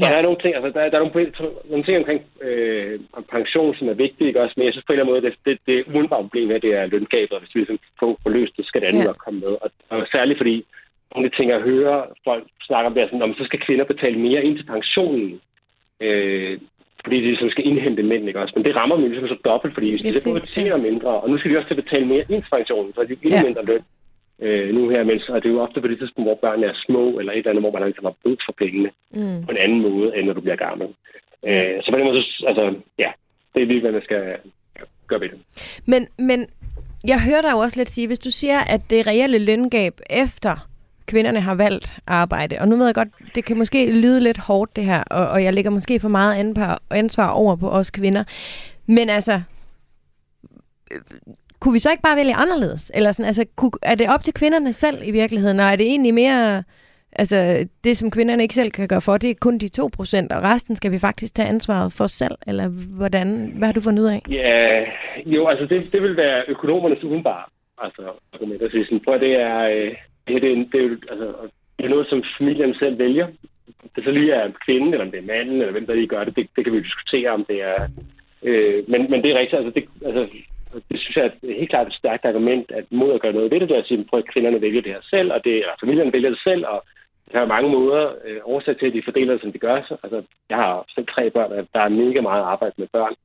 ja. Der er nogle ting, altså der, der er nogle, nogle ting omkring øh, pension, som er vigtige, ikke også? men jeg synes på en eller anden måde, det, det, det umiddelbare problem er, det er løngabet, hvis vi ligesom får, løst det, skal det andet ja. komme med. Og, og særligt fordi nogle ting, jeg hører folk snakke om, det er sådan, om så skal kvinder betale mere ind til pensionen. Øh, fordi de ligesom skal indhente mænd, ikke også? Men det rammer mig ligesom så dobbelt, fordi hvis de så tjener mindre, og nu skal de også til at betale mere ind til pensionen, så er de endnu ja. mindre løn øh, nu her, mens, og det er jo ofte på det tidspunkt, hvor børnene er små, eller et eller andet, hvor man ligesom har brug for pengene mm. på en anden måde, end når du bliver gammel. Mm. Øh, så på den måde, altså, ja, det er lige, hvad man skal gøre ved det. Men, men jeg hører dig jo også lidt sige, hvis du siger, at det reelle løngab efter kvinderne har valgt arbejde. Og nu ved jeg godt, det kan måske lyde lidt hårdt det her, og, og jeg lægger måske for meget ansvar over på os kvinder. Men altså, øh, kunne vi så ikke bare vælge anderledes? Eller sådan, altså, kunne, er det op til kvinderne selv i virkeligheden, og er det egentlig mere... Altså, det som kvinderne ikke selv kan gøre for, det er kun de 2%, og resten skal vi faktisk tage ansvaret for selv, eller hvordan? Hvad har du fundet ud af? Ja, jo, altså det, det vil være økonomernes udenbare altså, argument at sige sådan, for det er, øh, det, det, det, er jo, altså, det er noget, som familien selv vælger. Det så lige er kvinden, eller om det er manden, eller hvem der lige gør det, det, det kan vi diskutere, om det er... Øh, men, men det er rigtigt, altså, det, altså, det synes jeg er helt klart et stærkt argument, at mod at gøre noget ved det, der at sige, at kvinderne vælger det her selv, og det, og familien vælger det selv, og der er mange måder øh, årsag til, at de fordeler det, som de gør. Altså, jeg har selv tre børn, og der er mega meget arbejde med børn.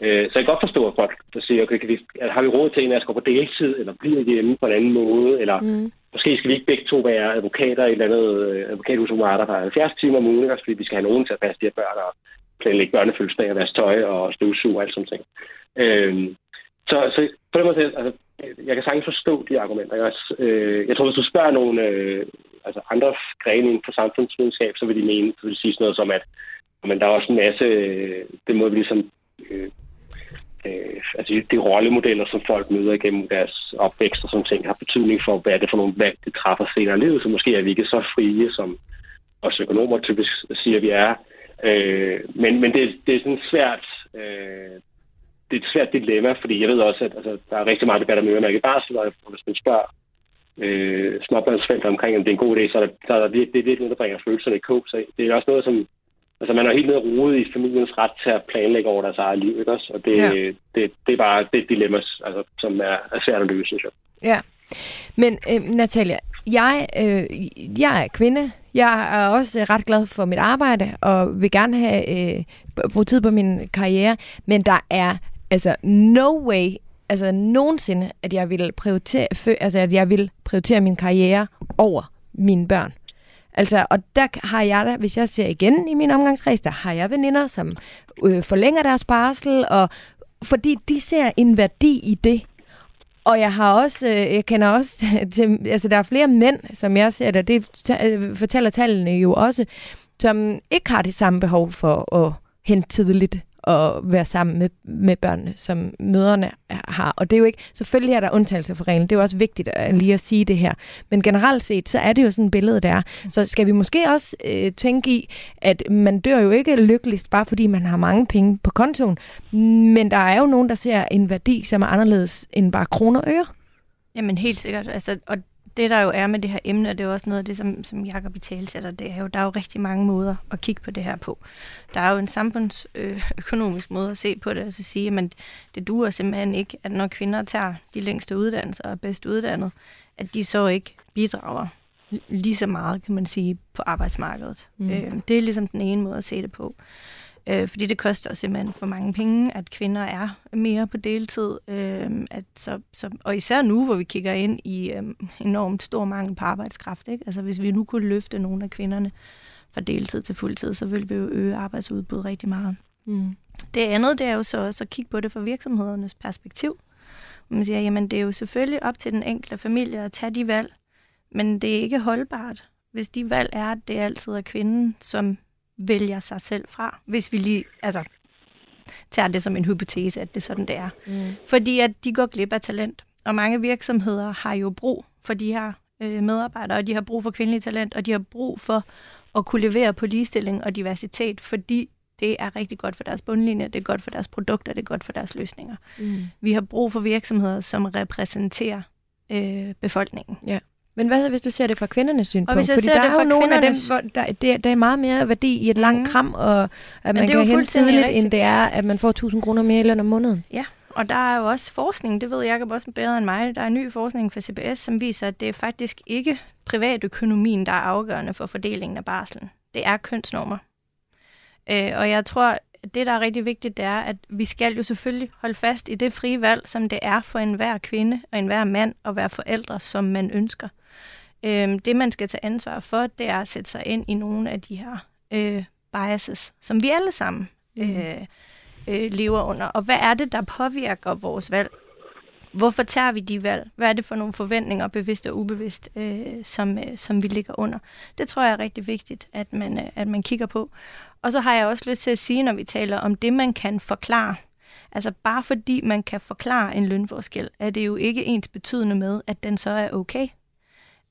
Øh, så jeg kan godt forstå, at folk der siger, okay, kan vi, har vi råd til en, at gå på deltid, eller bliver hjemme på en anden måde, eller mm måske skal vi ikke begge to være advokater i et eller andet øh, advokathus, hvor der 70 timer om ugen, fordi vi skal have nogen til at passe de her børn og planlægge børnefødselsdag og vaske tøj og støvsuge og alt sådan ting. Øh, så, så på den måde, altså, jeg kan sagtens forstå de argumenter. Jeg, øh, jeg tror, hvis du spørger nogle øh, altså andre grene inden for samfundsvidenskab, så vil de mene, så vil de sige sådan noget som, at men der er også en masse, øh, det må vi ligesom øh, øh, altså de rollemodeller, som folk møder igennem deres opvækst og sådan ting, har betydning for, hvad er det for nogle valg, de træffer senere i livet, så måske er vi ikke så frie, som os økonomer typisk siger, vi er. Øh, men men det, det er sådan svært, øh, det er et svært dilemma, fordi jeg ved også, at altså, der er rigtig meget debat om øremærket barsel, og hvis man spørger øh, småbørnsforældre omkring, om det er en god idé, så er der, der er der virkelig, det er virkelig noget, der bringer følelserne i kog. Så det er også noget, som Altså, man er helt nede rode i familiens ret til at planlægge over deres eget liv, ikke også? Og det, ja. det, det er bare det dilemma, altså, som er, er svært at løse, synes jeg. Ja. Men øh, Natalia, jeg, øh, jeg er kvinde. Jeg er også ret glad for mit arbejde, og vil gerne have øh, bruge tid på min karriere. Men der er altså no way, altså nogensinde, at jeg vil prioritere, altså, at jeg vil prioritere min karriere over mine børn. Altså, og der har jeg da, hvis jeg ser igen i min omgangskreds, der har jeg veninder, som øh, forlænger deres barsel, og fordi de ser en værdi i det. Og jeg har også, øh, jeg kender også til, altså der er flere mænd, som jeg ser der, det øh, fortæller tallene jo også, som ikke har det samme behov for at hente tidligt at være sammen med, med børnene, som møderne har. Og det er jo ikke, selvfølgelig er der undtagelser for reglen, det er jo også vigtigt at, lige at sige det her. Men generelt set, så er det jo sådan et billede, der er. Så skal vi måske også øh, tænke i, at man dør jo ikke lykkeligst, bare fordi man har mange penge på kontoen. Men der er jo nogen, der ser en værdi, som er anderledes end bare kroner og øre. Jamen helt sikkert. Altså, og det der jo er med det her emne, og det er jo også noget af det, som, som Jacob i sætter, det er jo, der er jo rigtig mange måder at kigge på det her på. Der er jo en samfundsøkonomisk måde at se på det, og så sige, at det duer simpelthen ikke, at når kvinder tager de længste uddannelser og er bedst uddannet, at de så ikke bidrager lige så meget, kan man sige, på arbejdsmarkedet. Mm. Øh, det er ligesom den ene måde at se det på. Øh, fordi det koster simpelthen for mange penge, at kvinder er mere på deltid. Øh, at så, så, og især nu, hvor vi kigger ind i øh, enormt stor mangel på arbejdskraft. Ikke? Altså hvis vi nu kunne løfte nogle af kvinderne fra deltid til fuldtid, så ville vi jo øge arbejdsudbuddet rigtig meget. Mm. Det andet, det er jo så også at kigge på det fra virksomhedernes perspektiv. Man siger, jamen det er jo selvfølgelig op til den enkelte familie at tage de valg, men det er ikke holdbart, hvis de valg er, at det altid er kvinden, som vælger sig selv fra. Hvis vi lige altså, tager det som en hypotese, at det er sådan, det er. Mm. Fordi at de går glip af talent. Og mange virksomheder har jo brug for de her øh, medarbejdere, og de har brug for kvindelige talent, og de har brug for at kunne levere på ligestilling og diversitet, fordi det er rigtig godt for deres bundlinje, det er godt for deres produkter, det er godt for deres løsninger. Mm. Vi har brug for virksomheder, som repræsenterer øh, befolkningen. Ja. Men hvad så, hvis du ser det fra kvindernes synspunkt? Og hvis jeg Fordi ser der det er jo nogle af dem, hvor der, der, der er meget mere værdi i et langt mm. kram, og at man kan hente tidligt, rigtigt. end det er, at man får 1000 kroner mere i løn om måneden. Ja, og der er jo også forskning, det ved Jacob også bedre end mig, der er ny forskning fra CBS, som viser, at det er faktisk ikke privatøkonomien, der er afgørende for fordelingen af barslen. Det er kønsnormer. Øh, og jeg tror, det, der er rigtig vigtigt, det er, at vi skal jo selvfølgelig holde fast i det frie valg, som det er for enhver kvinde og enhver mand at være forældre, som man ønsker. Øh, det, man skal tage ansvar for, det er at sætte sig ind i nogle af de her øh, biases, som vi alle sammen mm. øh, øh, lever under. Og hvad er det, der påvirker vores valg? Hvorfor tager vi de valg? Hvad er det for nogle forventninger, bevidst og ubevidst, øh, som, øh, som vi ligger under? Det tror jeg er rigtig vigtigt, at man, øh, at man kigger på. Og så har jeg også lyst til at sige, når vi taler om det, man kan forklare. Altså bare fordi man kan forklare en lønforskel, er det jo ikke ens betydende med, at den så er okay.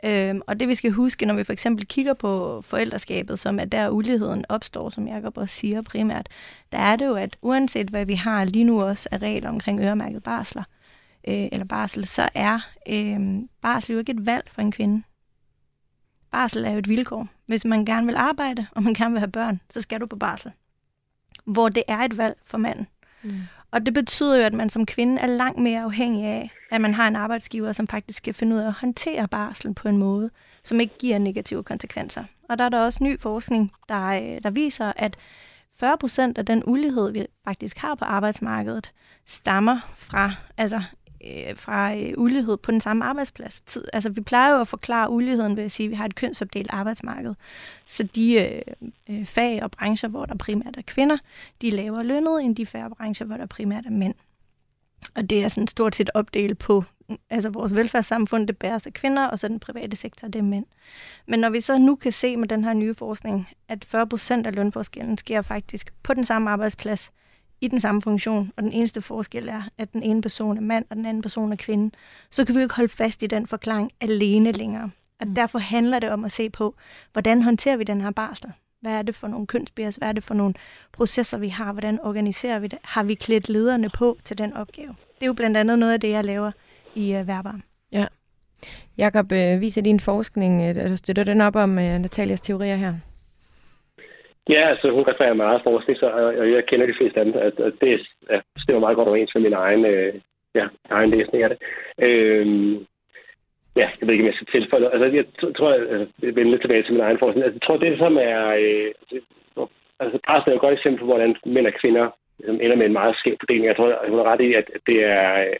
Øhm, og det vi skal huske, når vi for eksempel kigger på forældreskabet, som er der uligheden opstår, som Jacob også siger primært, der er det jo, at uanset hvad vi har lige nu også af regler omkring øremærket barsler, øh, eller barsel, så er øh, barsel jo ikke et valg for en kvinde. Barsel er jo et vilkår. Hvis man gerne vil arbejde, og man gerne vil have børn, så skal du på barsel. Hvor det er et valg for manden. Mm. Og det betyder jo, at man som kvinde er langt mere afhængig af, at man har en arbejdsgiver, som faktisk skal finde ud af at håndtere barslen på en måde, som ikke giver negative konsekvenser. Og der er der også ny forskning, der, øh, der viser, at 40 procent af den ulighed, vi faktisk har på arbejdsmarkedet, stammer fra altså øh, fra øh, ulighed på den samme arbejdsplads. Tid, altså, vi plejer jo at forklare uligheden ved at sige, at vi har et kønsopdelt arbejdsmarked. Så de øh, øh, fag og brancher, hvor der primært er kvinder, de er lavere lønnet end de færre brancher, hvor der primært er mænd. Og det er sådan stort set opdelt på altså vores velfærdssamfund, det bæres af kvinder, og så den private sektor, det er mænd. Men når vi så nu kan se med den her nye forskning, at 40 procent af lønforskellen sker faktisk på den samme arbejdsplads, i den samme funktion, og den eneste forskel er, at den ene person er mand, og den anden person er kvinde, så kan vi jo ikke holde fast i den forklaring alene længere. Og mm. derfor handler det om at se på, hvordan håndterer vi den her barsel? Hvad er det for nogle kønsbias? Hvad er det for nogle processer, vi har? Hvordan organiserer vi det? Har vi klædt lederne på til den opgave? Det er jo blandt andet noget af det, jeg laver i uh, Værbarm. Ja. Jakob, øh, viser din forskning, øh, støtter den op om øh, Natalias teorier her? Ja, altså hun refererer meget forskning, så, og jeg kender de fleste af dem, at, at det at stemmer meget godt overens med min egen, øh, ja, egen læsning af det. Øhm, ja, jeg ved ikke, om jeg skal tilføje Altså, jeg tror, jeg altså, vender lidt tilbage til min egen forskning. Altså, jeg tror, det som er... Øh, altså, præsten er jo et godt eksempel på, hvordan mænd og kvinder øh, ender med en meget skæv fordeling. Jeg tror, hun er ret i, at det er... Øh,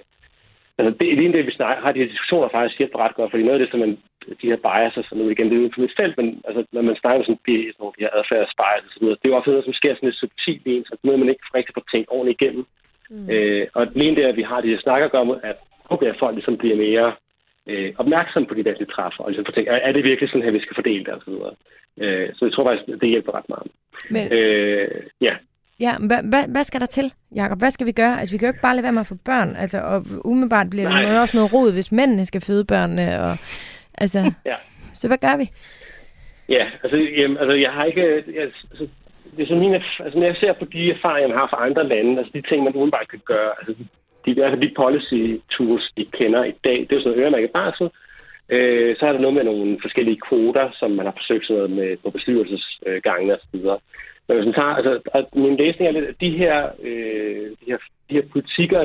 altså, det, lige det, vi snakker, har de her diskussioner faktisk hjælper ret godt, fordi noget af det, som man de her biases, så nu igen, det er uden for mit felt, men altså, når man snakker om sådan, de, sådan de her adfærdsbiases og så videre, det er jo ofte noget, som sker sådan lidt subtilt i en, så noget, man ikke rigtig får tænkt ordentligt igennem. Mm. Øh, og alene det, at vi har de her snakker om, at okay, at folk ligesom bliver mere øh, opmærksom på de valg, de træffer, og ligesom får tænkt, er, er det virkelig sådan her, vi skal fordele det, og så videre. Øh, så jeg tror faktisk, det hjælper ret meget. Men, øh, ja. Ja, hvad, hvad, hvad skal der til, Jacob? Hvad skal vi gøre? Altså, vi kan jo ikke bare lade være med at få børn. Altså, og umiddelbart bliver det også noget rod, hvis mændene skal føde børnene, og Altså, ja. Så hvad gør vi? Ja, altså, jamen, altså jeg har ikke... Jeg, altså, det er så mine, altså, når jeg ser på de erfaringer, man har fra andre lande, altså de ting, man umiddelbart kan gøre, altså de, altså, de policy tools, vi kender i dag, det er sådan noget øremærket barsel. Øh, så er der noget med nogle forskellige kvoter, som man har forsøgt sig med på bestyrelsesgangene og så videre. Men hvis man tager, altså, min læsning er lidt, at de her, øh, de her, de her politikker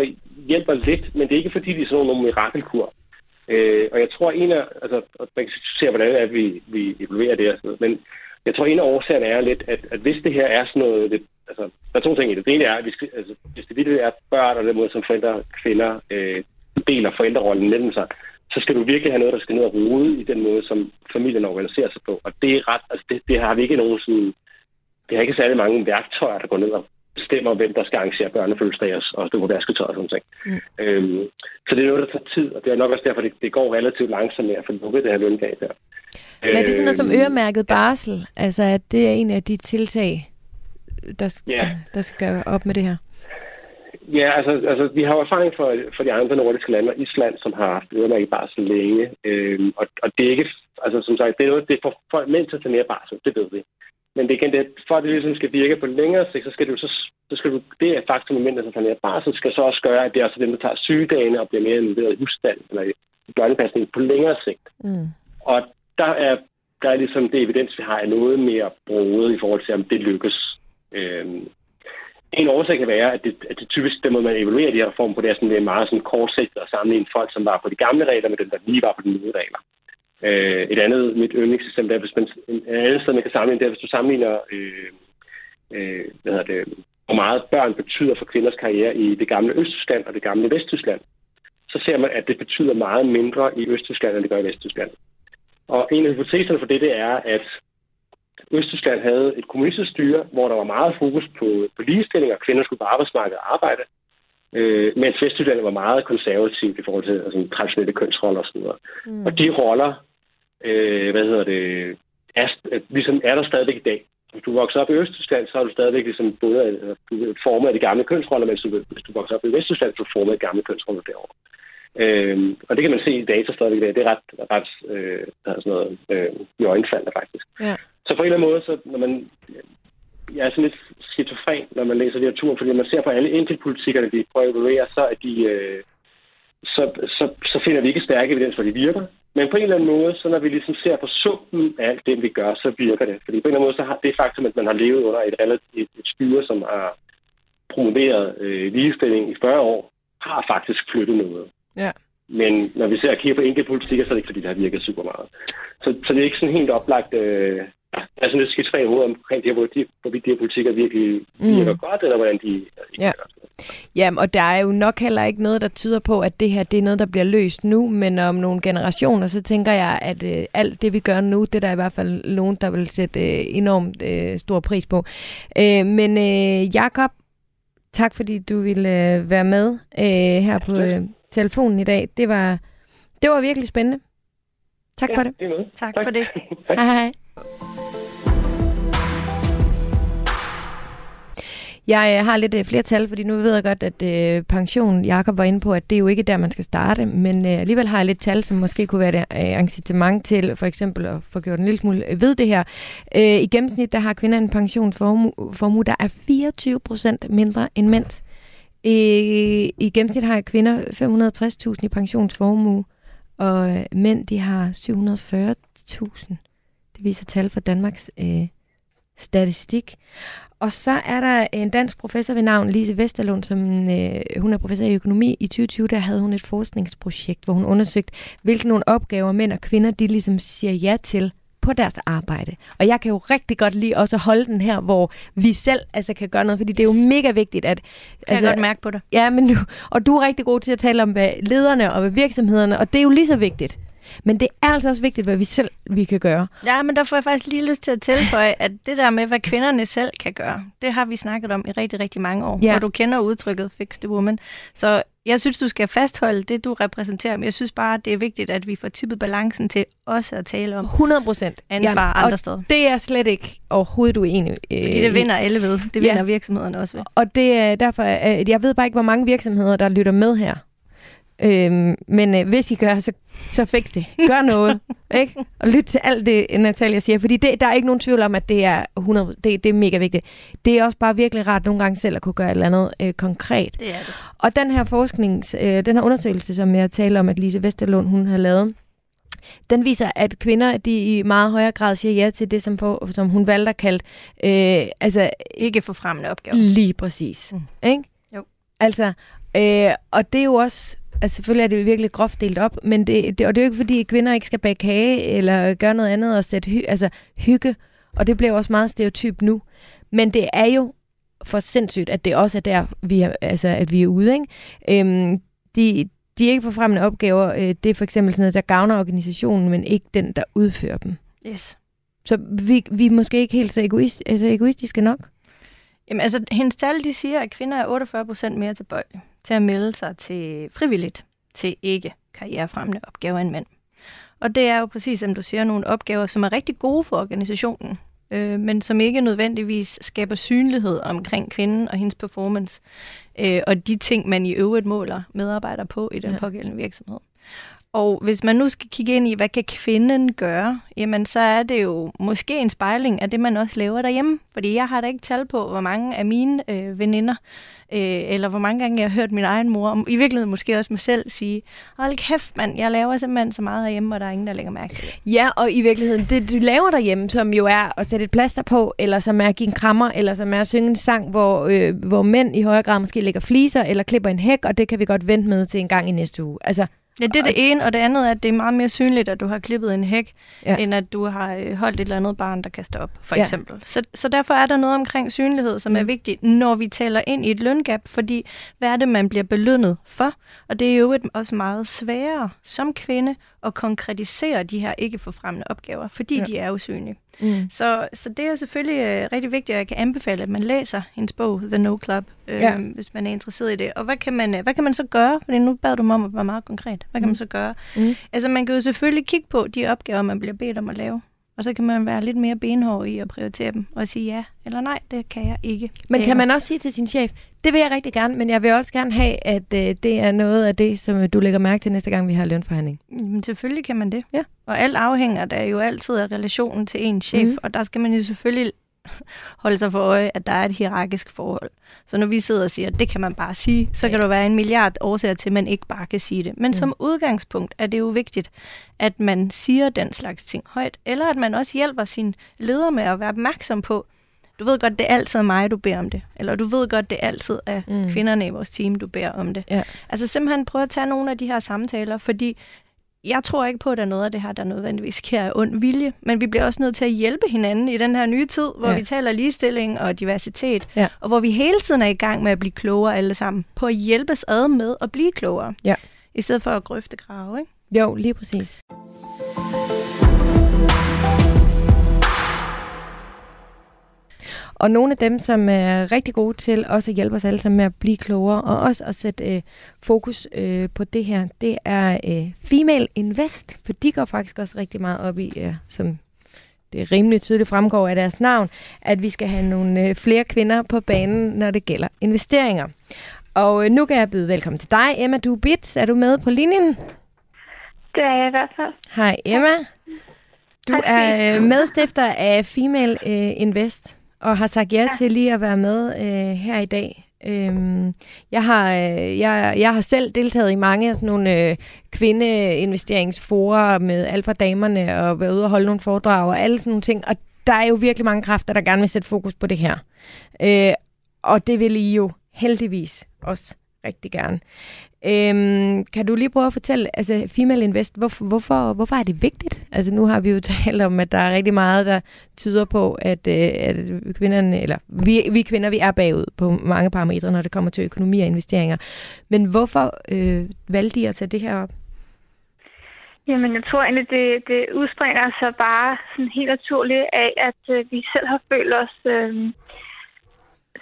hjælper lidt, men det er ikke fordi, de er sådan nogle mirakelkur. Øh, og jeg tror, en af, altså, man kan se, hvordan det er, at vi, vi evaluerer det sådan men jeg tror, en af årsagerne er lidt, at, at hvis det her er sådan noget, det, altså, der er to ting i det. Det ene er, at vi skal, altså, hvis det virkelig er børn, og den måde, som forældre kvinder øh, deler forældrerollen mellem sig, så skal du virkelig have noget, der skal ned og rode i den måde, som familien organiserer sig på. Og det er ret, altså det, det har vi ikke nogen sådan, det har ikke særlig mange værktøjer, der går ned og bestemmer, hvem der skal arrangere børnefødselsdage og stå på vasketøj og sådan noget. Mm. Øhm, så det er noget, der tager tid, og det er nok også derfor, det, det går relativt langsomt med at få lukket det her løngab der. Men er det sådan noget som øhm, øremærket barsel? Altså, at det er en af de tiltag, der, yeah. der, der skal op med det her? Ja, altså, altså vi har jo erfaring for, for de andre nordiske lande, og Island, som har haft øremærket barsel længe. Øhm, og, og det er ikke, altså som sagt, det er noget, det er for folk mænd til at tage mere barsel, det ved vi. Men det, igen, det, for at det ligesom skal virke på længere sigt, så skal du så, så skal du, det er faktum, at mænd, der tager mere barsel, skal så også gøre, at det er også dem, der tager sygedagene og bliver mere involveret i husstand eller i børnepasning på længere sigt. Mm. Og der er, der er ligesom det evidens, vi har, er noget mere bruget i forhold til, om det lykkes. Øhm, en årsag kan være, at det, at det typisk, den måde man evaluerer de her reformer på, det er sådan, det er meget sådan kortsigtet at sammenligne folk, som var på de gamle regler, med dem, der lige var på de nye regler. Øh, et andet, mit yndlingseksempel er, hvis man, en anden sted, man kan sammenligne, det er, hvis du sammenligner, øh, øh, hvad hedder det, hvor meget børn betyder for kvinders karriere i det gamle Østtyskland og det gamle Vesttyskland, så ser man, at det betyder meget mindre i Østtyskland, end det gør i Vesttyskland. Og en af hypoteserne for det, det er, at Østtyskland havde et kommunistisk styre, hvor der var meget fokus på, på ligestilling, og kvinder skulle på arbejdsmarkedet og arbejde, øh, mens Vesttyskland var meget konservativt i forhold til altså, traditionelle kønsroller osv. Mm. Og de roller, øh, hvad hedder det, er, ligesom er der stadigvæk i dag. Hvis du vokser op i Østtyskland, så er du stadigvæk ligesom både altså, du formet af de gamle kønsroller, mens du, hvis du vokser op i Vesttyskland, så er du formet af de gamle kønsroller derovre. Øh, og det kan man se i data stadigvæk. Det er ret, ret øh, der er sådan noget øh, i øjenfaldende faktisk. Ja. Så på en eller anden måde, så når man jeg er sådan lidt skizofren, når man læser litteratur, fordi man ser på alle enkeltpolitikkerne, de prøver at evaluere, så, er de, øh, så, så, så finder vi ikke stærke evidens for, de virker. Men på en eller anden måde, så når vi ligesom ser på summen af alt det, vi gør, så virker det. Fordi på en eller anden måde, så har det faktum, at man har levet under et, relativt, et, et styre, som har promoveret øh, ligestilling i 40 år, har faktisk flyttet noget. Ja. Men når vi ser og kigger på enkeltpolitikker, så er det ikke, fordi det har virket super meget. Så, så det er ikke sådan helt oplagt... Øh, der er sådan lidt skidt hoved omkring det her, de, hvorvidt de her politikker virkelig mm. virker godt, eller hvordan de ja. Jamen, og der er jo nok heller ikke noget, der tyder på, at det her det er noget, der bliver løst nu, men om nogle generationer, så tænker jeg, at øh, alt det, vi gør nu, det er der i hvert fald nogen, der vil sætte øh, enormt øh, stor pris på. Øh, men øh, Jakob, tak fordi du ville øh, være med øh, her på øh, telefonen i dag. Det var, det var virkelig spændende. Tak ja, for det. det tak, tak for det. hej hej. Jeg øh, har lidt øh, flere tal, fordi nu ved jeg godt, at øh, pension, Jakob var inde på, at det er jo ikke der, man skal starte, men øh, alligevel har jeg lidt tal, som måske kunne være et øh, incitament til for eksempel at få gjort en lille smule øh, ved det her. Øh, I gennemsnit, der har kvinder en pensionsformue, der er 24 procent mindre end mænd. I, I gennemsnit har kvinder 560.000 i pensionsformue, og øh, mænd de har 740.000. Det viser tal fra Danmarks øh, statistik. Og så er der en dansk professor ved navn Lise Vesterlund, som øh, hun er professor i økonomi. I 2020 der havde hun et forskningsprojekt, hvor hun undersøgte, hvilke nogle opgaver mænd og kvinder de ligesom siger ja til på deres arbejde. Og jeg kan jo rigtig godt lide også at holde den her, hvor vi selv altså, kan gøre noget, fordi det er jo mega vigtigt, at... Kan altså, jeg godt mærke på det. Ja, men du, og du er rigtig god til at tale om hvad lederne og hvad virksomhederne, og det er jo lige så vigtigt. Men det er altså også vigtigt, hvad vi selv vi kan gøre. Ja, men der får jeg faktisk lige lyst til at tilføje, at det der med, hvad kvinderne selv kan gøre, det har vi snakket om i rigtig, rigtig mange år, ja. hvor du kender udtrykket fix the woman. Så jeg synes, du skal fastholde det, du repræsenterer, men jeg synes bare, det er vigtigt, at vi får tippet balancen til også at tale om 100 procent ansvar ja, andre steder. det er slet ikke overhovedet uenig øh, Fordi det vinder alle ved. Det vinder ja. virksomhederne også ved. Og det er derfor, at jeg ved bare ikke, hvor mange virksomheder, der lytter med her. Øhm, men øh, hvis I gør, så, så fix det. Gør noget. ikke? Og lyt til alt det, Natalia siger. Fordi det, der er ikke nogen tvivl om, at det er, 100, det, det er mega vigtigt. Det er også bare virkelig rart nogle gange selv at kunne gøre et eller andet øh, konkret. Det er det. Og den her forsknings, øh, den her undersøgelse, som jeg taler om, at Lise Vesterlund hun har lavet, den viser, at kvinder de i meget højere grad siger ja til det, som, for, som hun valgte at kalde... Øh, altså, ikke for fremmende opgaver. Lige præcis. Mm. Ikke? Jo. Altså, øh, og det er jo også Altså selvfølgelig er det virkelig groft delt op, men det, det, og det er jo ikke fordi, kvinder ikke skal bage kage eller gøre noget andet og sætte hy, altså, hygge. Og det bliver også meget stereotyp nu. Men det er jo for sindssygt, at det også er der, vi er, altså, at vi er ude. Ikke? Øhm, de, de ikke forfremmende opgaver, øh, det er for eksempel sådan noget, der gavner organisationen, men ikke den, der udfører dem. Yes. Så vi, vi er måske ikke helt så egoist, altså egoistiske nok. Jamen altså, hendes tal, de siger, at kvinder er 48 procent mere tilbøjelige til at melde sig til frivilligt til ikke karrierefremmende opgaver end mænd. Og det er jo præcis, som du siger, nogle opgaver, som er rigtig gode for organisationen, øh, men som ikke nødvendigvis skaber synlighed omkring kvinden og hendes performance, øh, og de ting, man i øvrigt måler medarbejdere på i den ja. pågældende virksomhed. Og hvis man nu skal kigge ind i, hvad kan kvinden gøre, jamen så er det jo måske en spejling af det, man også laver derhjemme. Fordi jeg har da ikke tal på, hvor mange af mine øh, veninder, øh, eller hvor mange gange jeg har hørt min egen mor, og i virkeligheden måske også mig selv, sige, hold kæft mand, jeg laver simpelthen så meget derhjemme, og der er ingen, der lægger mærke til det. Ja, og i virkeligheden, det du laver derhjemme, som jo er at sætte et plaster på, eller som er at give en krammer, eller som er at synge en sang, hvor, øh, hvor mænd i højere grad måske lægger fliser, eller klipper en hæk, og det kan vi godt vente med til en gang i næste uge. Altså, Ja, det er det ene, og det andet er, at det er meget mere synligt, at du har klippet en hæk, ja. end at du har øh, holdt et eller andet barn, der kaster op, for ja. eksempel. Så, så derfor er der noget omkring synlighed, som mm. er vigtigt, når vi taler ind i et løngab, fordi hvad er det, man bliver belønnet for? Og det er jo også meget sværere som kvinde at konkretisere de her ikke forfremmende opgaver, fordi ja. de er usynlige. Mm. Så, så det er selvfølgelig øh, rigtig vigtigt, at jeg kan anbefale, at man læser hendes bog, The No Club, øh, ja. hvis man er interesseret i det. Og hvad kan man, øh, hvad kan man så gøre? Fordi nu bad du mig om at være meget konkret. Hvad kan mm. man så gøre? Mm. Altså man kan jo selvfølgelig kigge på de opgaver, man bliver bedt om at lave. Og så kan man være lidt mere benhård i at prioritere dem og sige ja eller nej, det kan jeg ikke. Men kan man også sige til sin chef, det vil jeg rigtig gerne, men jeg vil også gerne have, at øh, det er noget af det, som du lægger mærke til næste gang, vi har lønforhandling. Men selvfølgelig kan man det. Ja. Og alt afhænger der jo altid af relationen til en chef, mm. og der skal man jo selvfølgelig holde sig for øje, at der er et hierarkisk forhold. Så når vi sidder og siger, at det kan man bare sige, så kan der være en milliard årsager til, at man ikke bare kan sige det. Men mm. som udgangspunkt er det jo vigtigt, at man siger den slags ting højt, eller at man også hjælper sin leder med at være opmærksom på, du ved godt, det er altid mig, du beder om det. Eller du ved godt, det er altid af mm. kvinderne i vores team, du beder om det. Ja. Altså simpelthen prøve at tage nogle af de her samtaler, fordi jeg tror ikke på, at der er noget af det her, der nødvendigvis sker af ond vilje, men vi bliver også nødt til at hjælpe hinanden i den her nye tid, hvor ja. vi taler ligestilling og diversitet, ja. og hvor vi hele tiden er i gang med at blive klogere alle sammen, på at hjælpes ad med at blive klogere, ja. i stedet for at grøfte grave, ikke? Jo, lige præcis. Og nogle af dem, som er rigtig gode til også at hjælpe os alle sammen med at blive klogere, og også at sætte øh, fokus øh, på det her, det er øh, Female Invest, for de går faktisk også rigtig meget op i, øh, som det rimelig tydeligt fremgår af deres navn, at vi skal have nogle øh, flere kvinder på banen, når det gælder investeringer. Og øh, nu kan jeg byde velkommen til dig, Emma Dubitz. Er du med på linjen? Det er jeg i hvert fald. Hej Emma. Du er øh, medstifter af Female øh, Invest og har sagt ja, ja. til lige at være med øh, her i dag. Øhm, jeg, har, øh, jeg, jeg har selv deltaget i mange af sådan nogle øh, kvindeinvesteringsforer med alfa damerne og været ude og holde nogle foredrag og alle sådan nogle ting. Og der er jo virkelig mange kræfter, der gerne vil sætte fokus på det her. Øh, og det vil I jo heldigvis også rigtig gerne. Øhm, kan du lige prøve at fortælle, altså Female Invest, hvor, hvorfor, hvorfor er det vigtigt? Altså nu har vi jo talt om, at der er rigtig meget, der tyder på, at, øh, at kvinderne, eller vi, vi kvinder, vi er bagud på mange parametre, når det kommer til økonomi og investeringer. Men hvorfor øh, valgte I at tage det her op? Jamen, jeg tror egentlig, det, det udspringer sig bare sådan helt naturligt af, at øh, vi selv har følt os øh,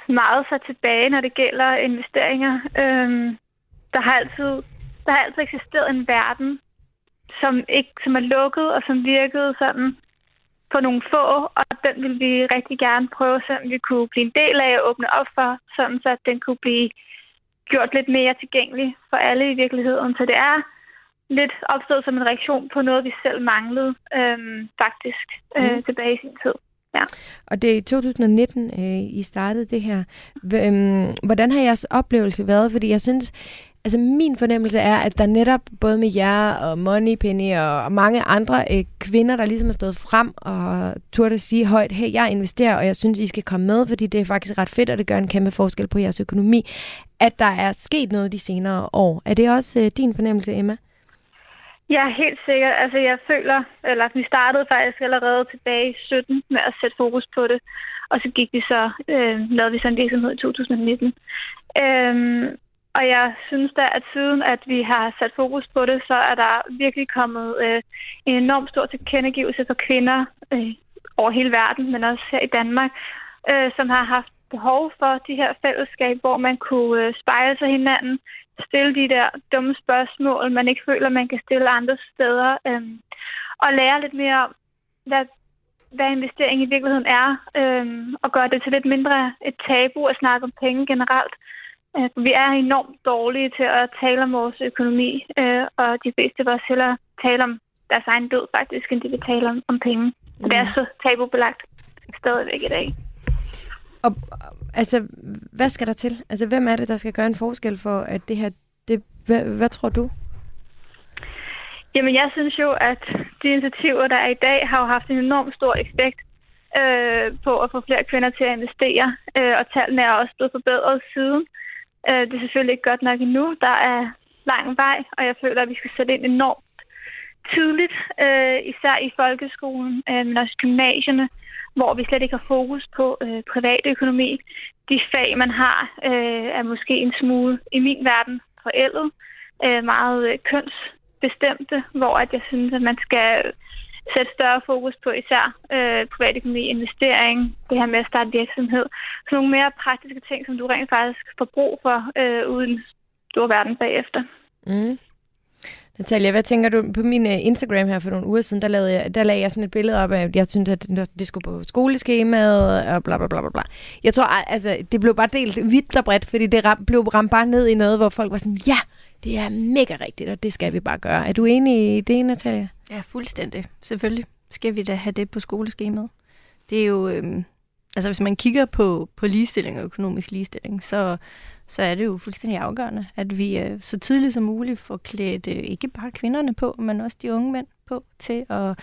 meget sig tilbage, når det gælder investeringer. Øh, der har altid, der har altid eksisteret en verden, som, ikke, som er lukket og som virkede sådan på nogle få, og den vil vi rigtig gerne prøve, så vi kunne blive en del af og åbne op for, sådan så at den kunne blive gjort lidt mere tilgængelig for alle i virkeligheden. Så det er lidt opstået som en reaktion på noget, vi selv manglede øhm, faktisk øh, mm. tilbage i sin tid. Ja. Og det er i 2019, øh, I startede det her. Hvordan har jeres oplevelse været? Fordi jeg synes, altså min fornemmelse er, at der netop både med jer og Moneypenny og mange andre øh, kvinder, der ligesom har stået frem og turde sige højt, hey, jeg investerer, og jeg synes, I skal komme med, fordi det er faktisk ret fedt, og det gør en kæmpe forskel på jeres økonomi, at der er sket noget de senere år. Er det også øh, din fornemmelse, Emma? Ja, helt sikkert. Altså, jeg føler, eller vi startede faktisk allerede tilbage i 17 med at sætte fokus på det, og så gik vi så, øh, lavede vi så en virksomhed i 2019. Øh, og jeg synes da, at siden at vi har sat fokus på det, så er der virkelig kommet øh, en enorm stor tilkendegivelse for kvinder øh, over hele verden, men også her i Danmark, øh, som har haft behov for de her fællesskab, hvor man kunne øh, spejle sig hinanden, stille de der dumme spørgsmål, man ikke føler, man kan stille andre steder, øh, og lære lidt mere om, hvad, hvad investering i virkeligheden er, øh, og gøre det til lidt mindre et tabu at snakke om penge generelt. Øh, vi er enormt dårlige til at tale om vores økonomi, øh, og de fleste vil også hellere tale om deres egen død faktisk, end de vil tale om, om penge. Mm. Det er mm. så tabubelagt stadigvæk i dag. Og altså, hvad skal der til? Altså, hvem er det, der skal gøre en forskel for, at det her... Det, hvad, hvad tror du? Jamen, jeg synes jo, at de initiativer, der er i dag, har jo haft en enorm stor effekt øh, på at få flere kvinder til at investere, øh, og tallene er også blevet forbedret siden. Øh, Øh, det er selvfølgelig ikke godt nok endnu. Der er lang vej, og jeg føler, at vi skal sætte ind enormt tidligt, øh, især i folkeskolen, øh, men også gymnasierne, hvor vi slet ikke har fokus på øh, privatøkonomi. De fag, man har, øh, er måske en smule i min verden forældet, øh, meget øh, kønsbestemte, hvor at jeg synes, at man skal sætte større fokus på især øh, privatøkonomi, investering, det her med at starte virksomhed. Så nogle mere praktiske ting, som du rent faktisk får brug for øh, uden store verden bagefter. Mm. Natalia, hvad tænker du på min øh, Instagram her for nogle uger siden, der, lavede jeg, der lagde jeg sådan et billede op af, at jeg syntes, at det skulle på skoleskemaet og bla bla bla bla. Jeg tror, altså, det blev bare delt vidt og bredt, fordi det ram, blev ramt bare ned i noget, hvor folk var sådan, ja, det er mega rigtigt, og det skal vi bare gøre. Er du enig i det, Natalia? Ja, fuldstændig. Selvfølgelig skal vi da have det på skoleskemaet. Det er jo, øhm, altså hvis man kigger på, på ligestilling og økonomisk ligestilling, så, så er det jo fuldstændig afgørende, at vi øh, så tidligt som muligt får klædt øh, ikke bare kvinderne på, men også de unge mænd på til at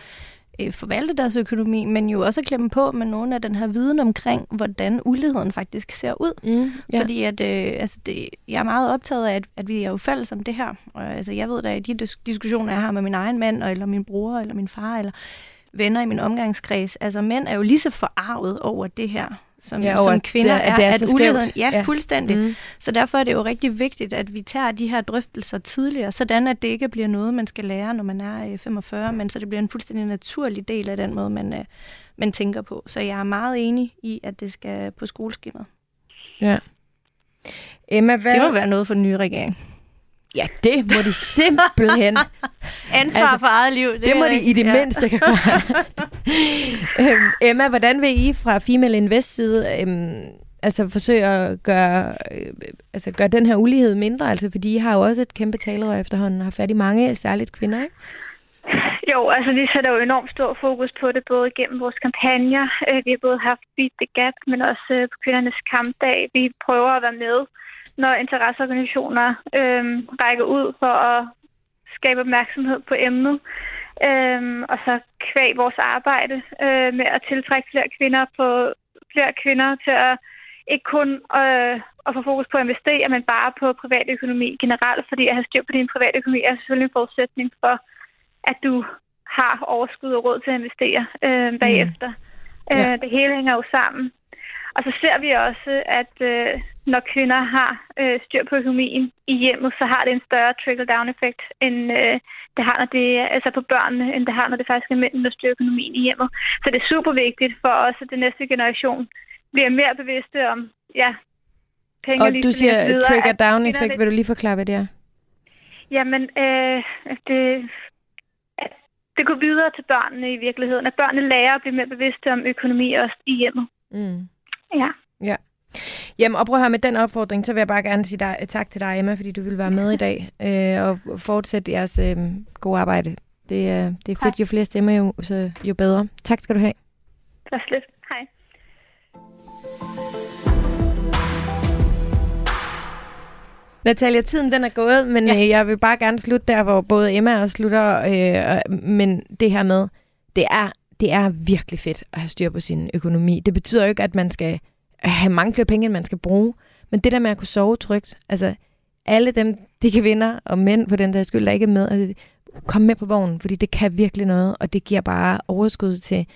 øh, forvalte deres økonomi, men jo også at klemme på med nogle af den her viden omkring, hvordan uligheden faktisk ser ud. Mm, ja. Fordi at, øh, altså det, jeg er meget optaget af, at, at vi er jo fælles om det her. Og, altså, jeg ved da, at de diskussioner, jeg har med min egen mand, eller min bror, eller min far, eller venner i min omgangskreds, altså mænd er jo lige så forarvet over det her, som, ja, som kvinder det, er, det er, at uligheden, ja, ja, fuldstændig. Mm. Så derfor er det jo rigtig vigtigt, at vi tager de her drøftelser tidligere, sådan at det ikke bliver noget, man skal lære, når man er 45, men så det bliver en fuldstændig naturlig del af den måde, man, øh, man tænker på. Så jeg er meget enig i, at det skal på skoleskemaet. Ja. Emma, hvad... Det må være noget for den nye regering. Ja, det må de simpelthen. Ansvar altså, for eget liv. Det, det må de i det ja. mindste kan klare. øhm, Emma, hvordan vil I fra Female Invest side øhm, altså forsøge at gøre, øh, altså gøre den her ulighed mindre? Altså, fordi I har jo også et kæmpe talerør efterhånden, har fat i mange, særligt kvinder, ikke? Jo, altså vi sætter jo enormt stor fokus på det, både gennem vores kampagner. Øh, vi har både haft Beat the Gap, men også øh, på kvindernes kampdag. Vi prøver at være med når interesseorganisationer øh, rækker ud for at skabe opmærksomhed på emnet. Øh, og så kvæg vores arbejde øh, med at tiltrække flere kvinder på flere kvinder til at ikke kun øh, at få fokus på at investere, men bare på privatøkonomi generelt, fordi at have styr på din privatøkonomi er selvfølgelig en forudsætning for, at du har overskud og råd til at investere øh, bagefter. Mm. Ja. Øh, det hele hænger jo sammen. Og så ser vi også, at øh, når kvinder har øh, styr på økonomien i hjemmet, så har det en større trickle-down-effekt, end øh, det har, når det altså på børnene, end det har, når det faktisk er mændene, der styrer økonomien i hjemmet. Så det er super vigtigt for os, at den næste generation bliver mere bevidste om, ja, penge og du siger trigger-down-effekt. Vil du lige forklare, hvad det er? Jamen, øh, det, det går videre til børnene i virkeligheden. At børnene lærer at blive mere bevidste om økonomi også i hjemmet. Mm. Ja. Ja. Jamen, og prøv at høre med den opfordring, så vil jeg bare gerne sige dig, tak til dig, Emma, fordi du vil være med i dag øh, og fortsætte jeres øh, gode arbejde. Det, øh, det er fedt, jo flere stemmer, jo, så, jo bedre. Tak skal du have. Tak lidt. Hej. Natalia, tiden den er gået, men ja. øh, jeg vil bare gerne slutte der, hvor både Emma og slutter. Øh, men det her med, det er, det er virkelig fedt at have styr på sin økonomi. Det betyder jo ikke, at man skal have mange flere penge, end man skal bruge. Men det der med at kunne sove trygt, altså alle dem, de kvinder og mænd for den der skyld, der ikke er med, altså, kom med på vognen, fordi det kan virkelig noget, og det giver bare overskud til,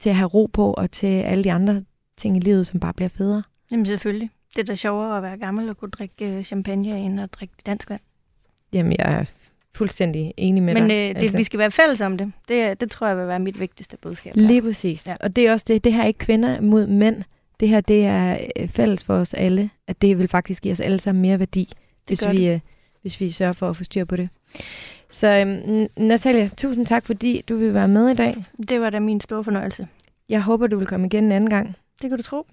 til at have ro på, og til alle de andre ting i livet, som bare bliver federe. Jamen selvfølgelig. Det er da sjovere at være gammel og kunne drikke øh, champagne end at drikke dansk vand. Jamen, jeg fuldstændig enig med Men dig. øh, det, altså. vi skal være fælles om det. det. Det tror jeg vil være mit vigtigste budskab. Lige præcis. Ja. Og det er også det. Det her er ikke kvinder mod mænd. Det her, det er øh, fælles for os alle. At det vil faktisk give os alle sammen mere værdi, det hvis vi, øh, hvis vi sørger for at få styr på det. Så øhm, Natalia, tusind tak, fordi du vil være med i dag. Det var da min store fornøjelse. Jeg håber, du vil komme igen en anden gang. Det kan du tro.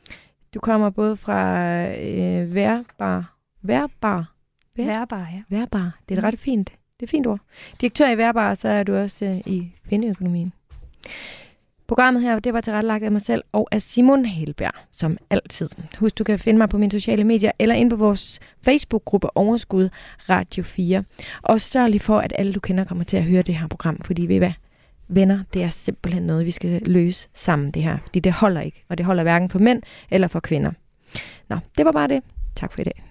Du kommer både fra øh, Værbar. Værbar? Vær? Værbar, ja. Værbar. Det er et ret fint, det er et fint ord. Direktør i Værbar, så er du også øh, i kvindeøkonomien. Programmet her, det var tilrettelagt af mig selv og af Simon Helberg, som altid. Husk, du kan finde mig på mine sociale medier eller ind på vores Facebook-gruppe Overskud Radio 4. Og sørg lige for, at alle du kender kommer til at høre det her program, fordi ved I hvad? Venner, det er simpelthen noget, vi skal løse sammen det her. Fordi det holder ikke, og det holder hverken for mænd eller for kvinder. Nå, det var bare det. Tak for i dag.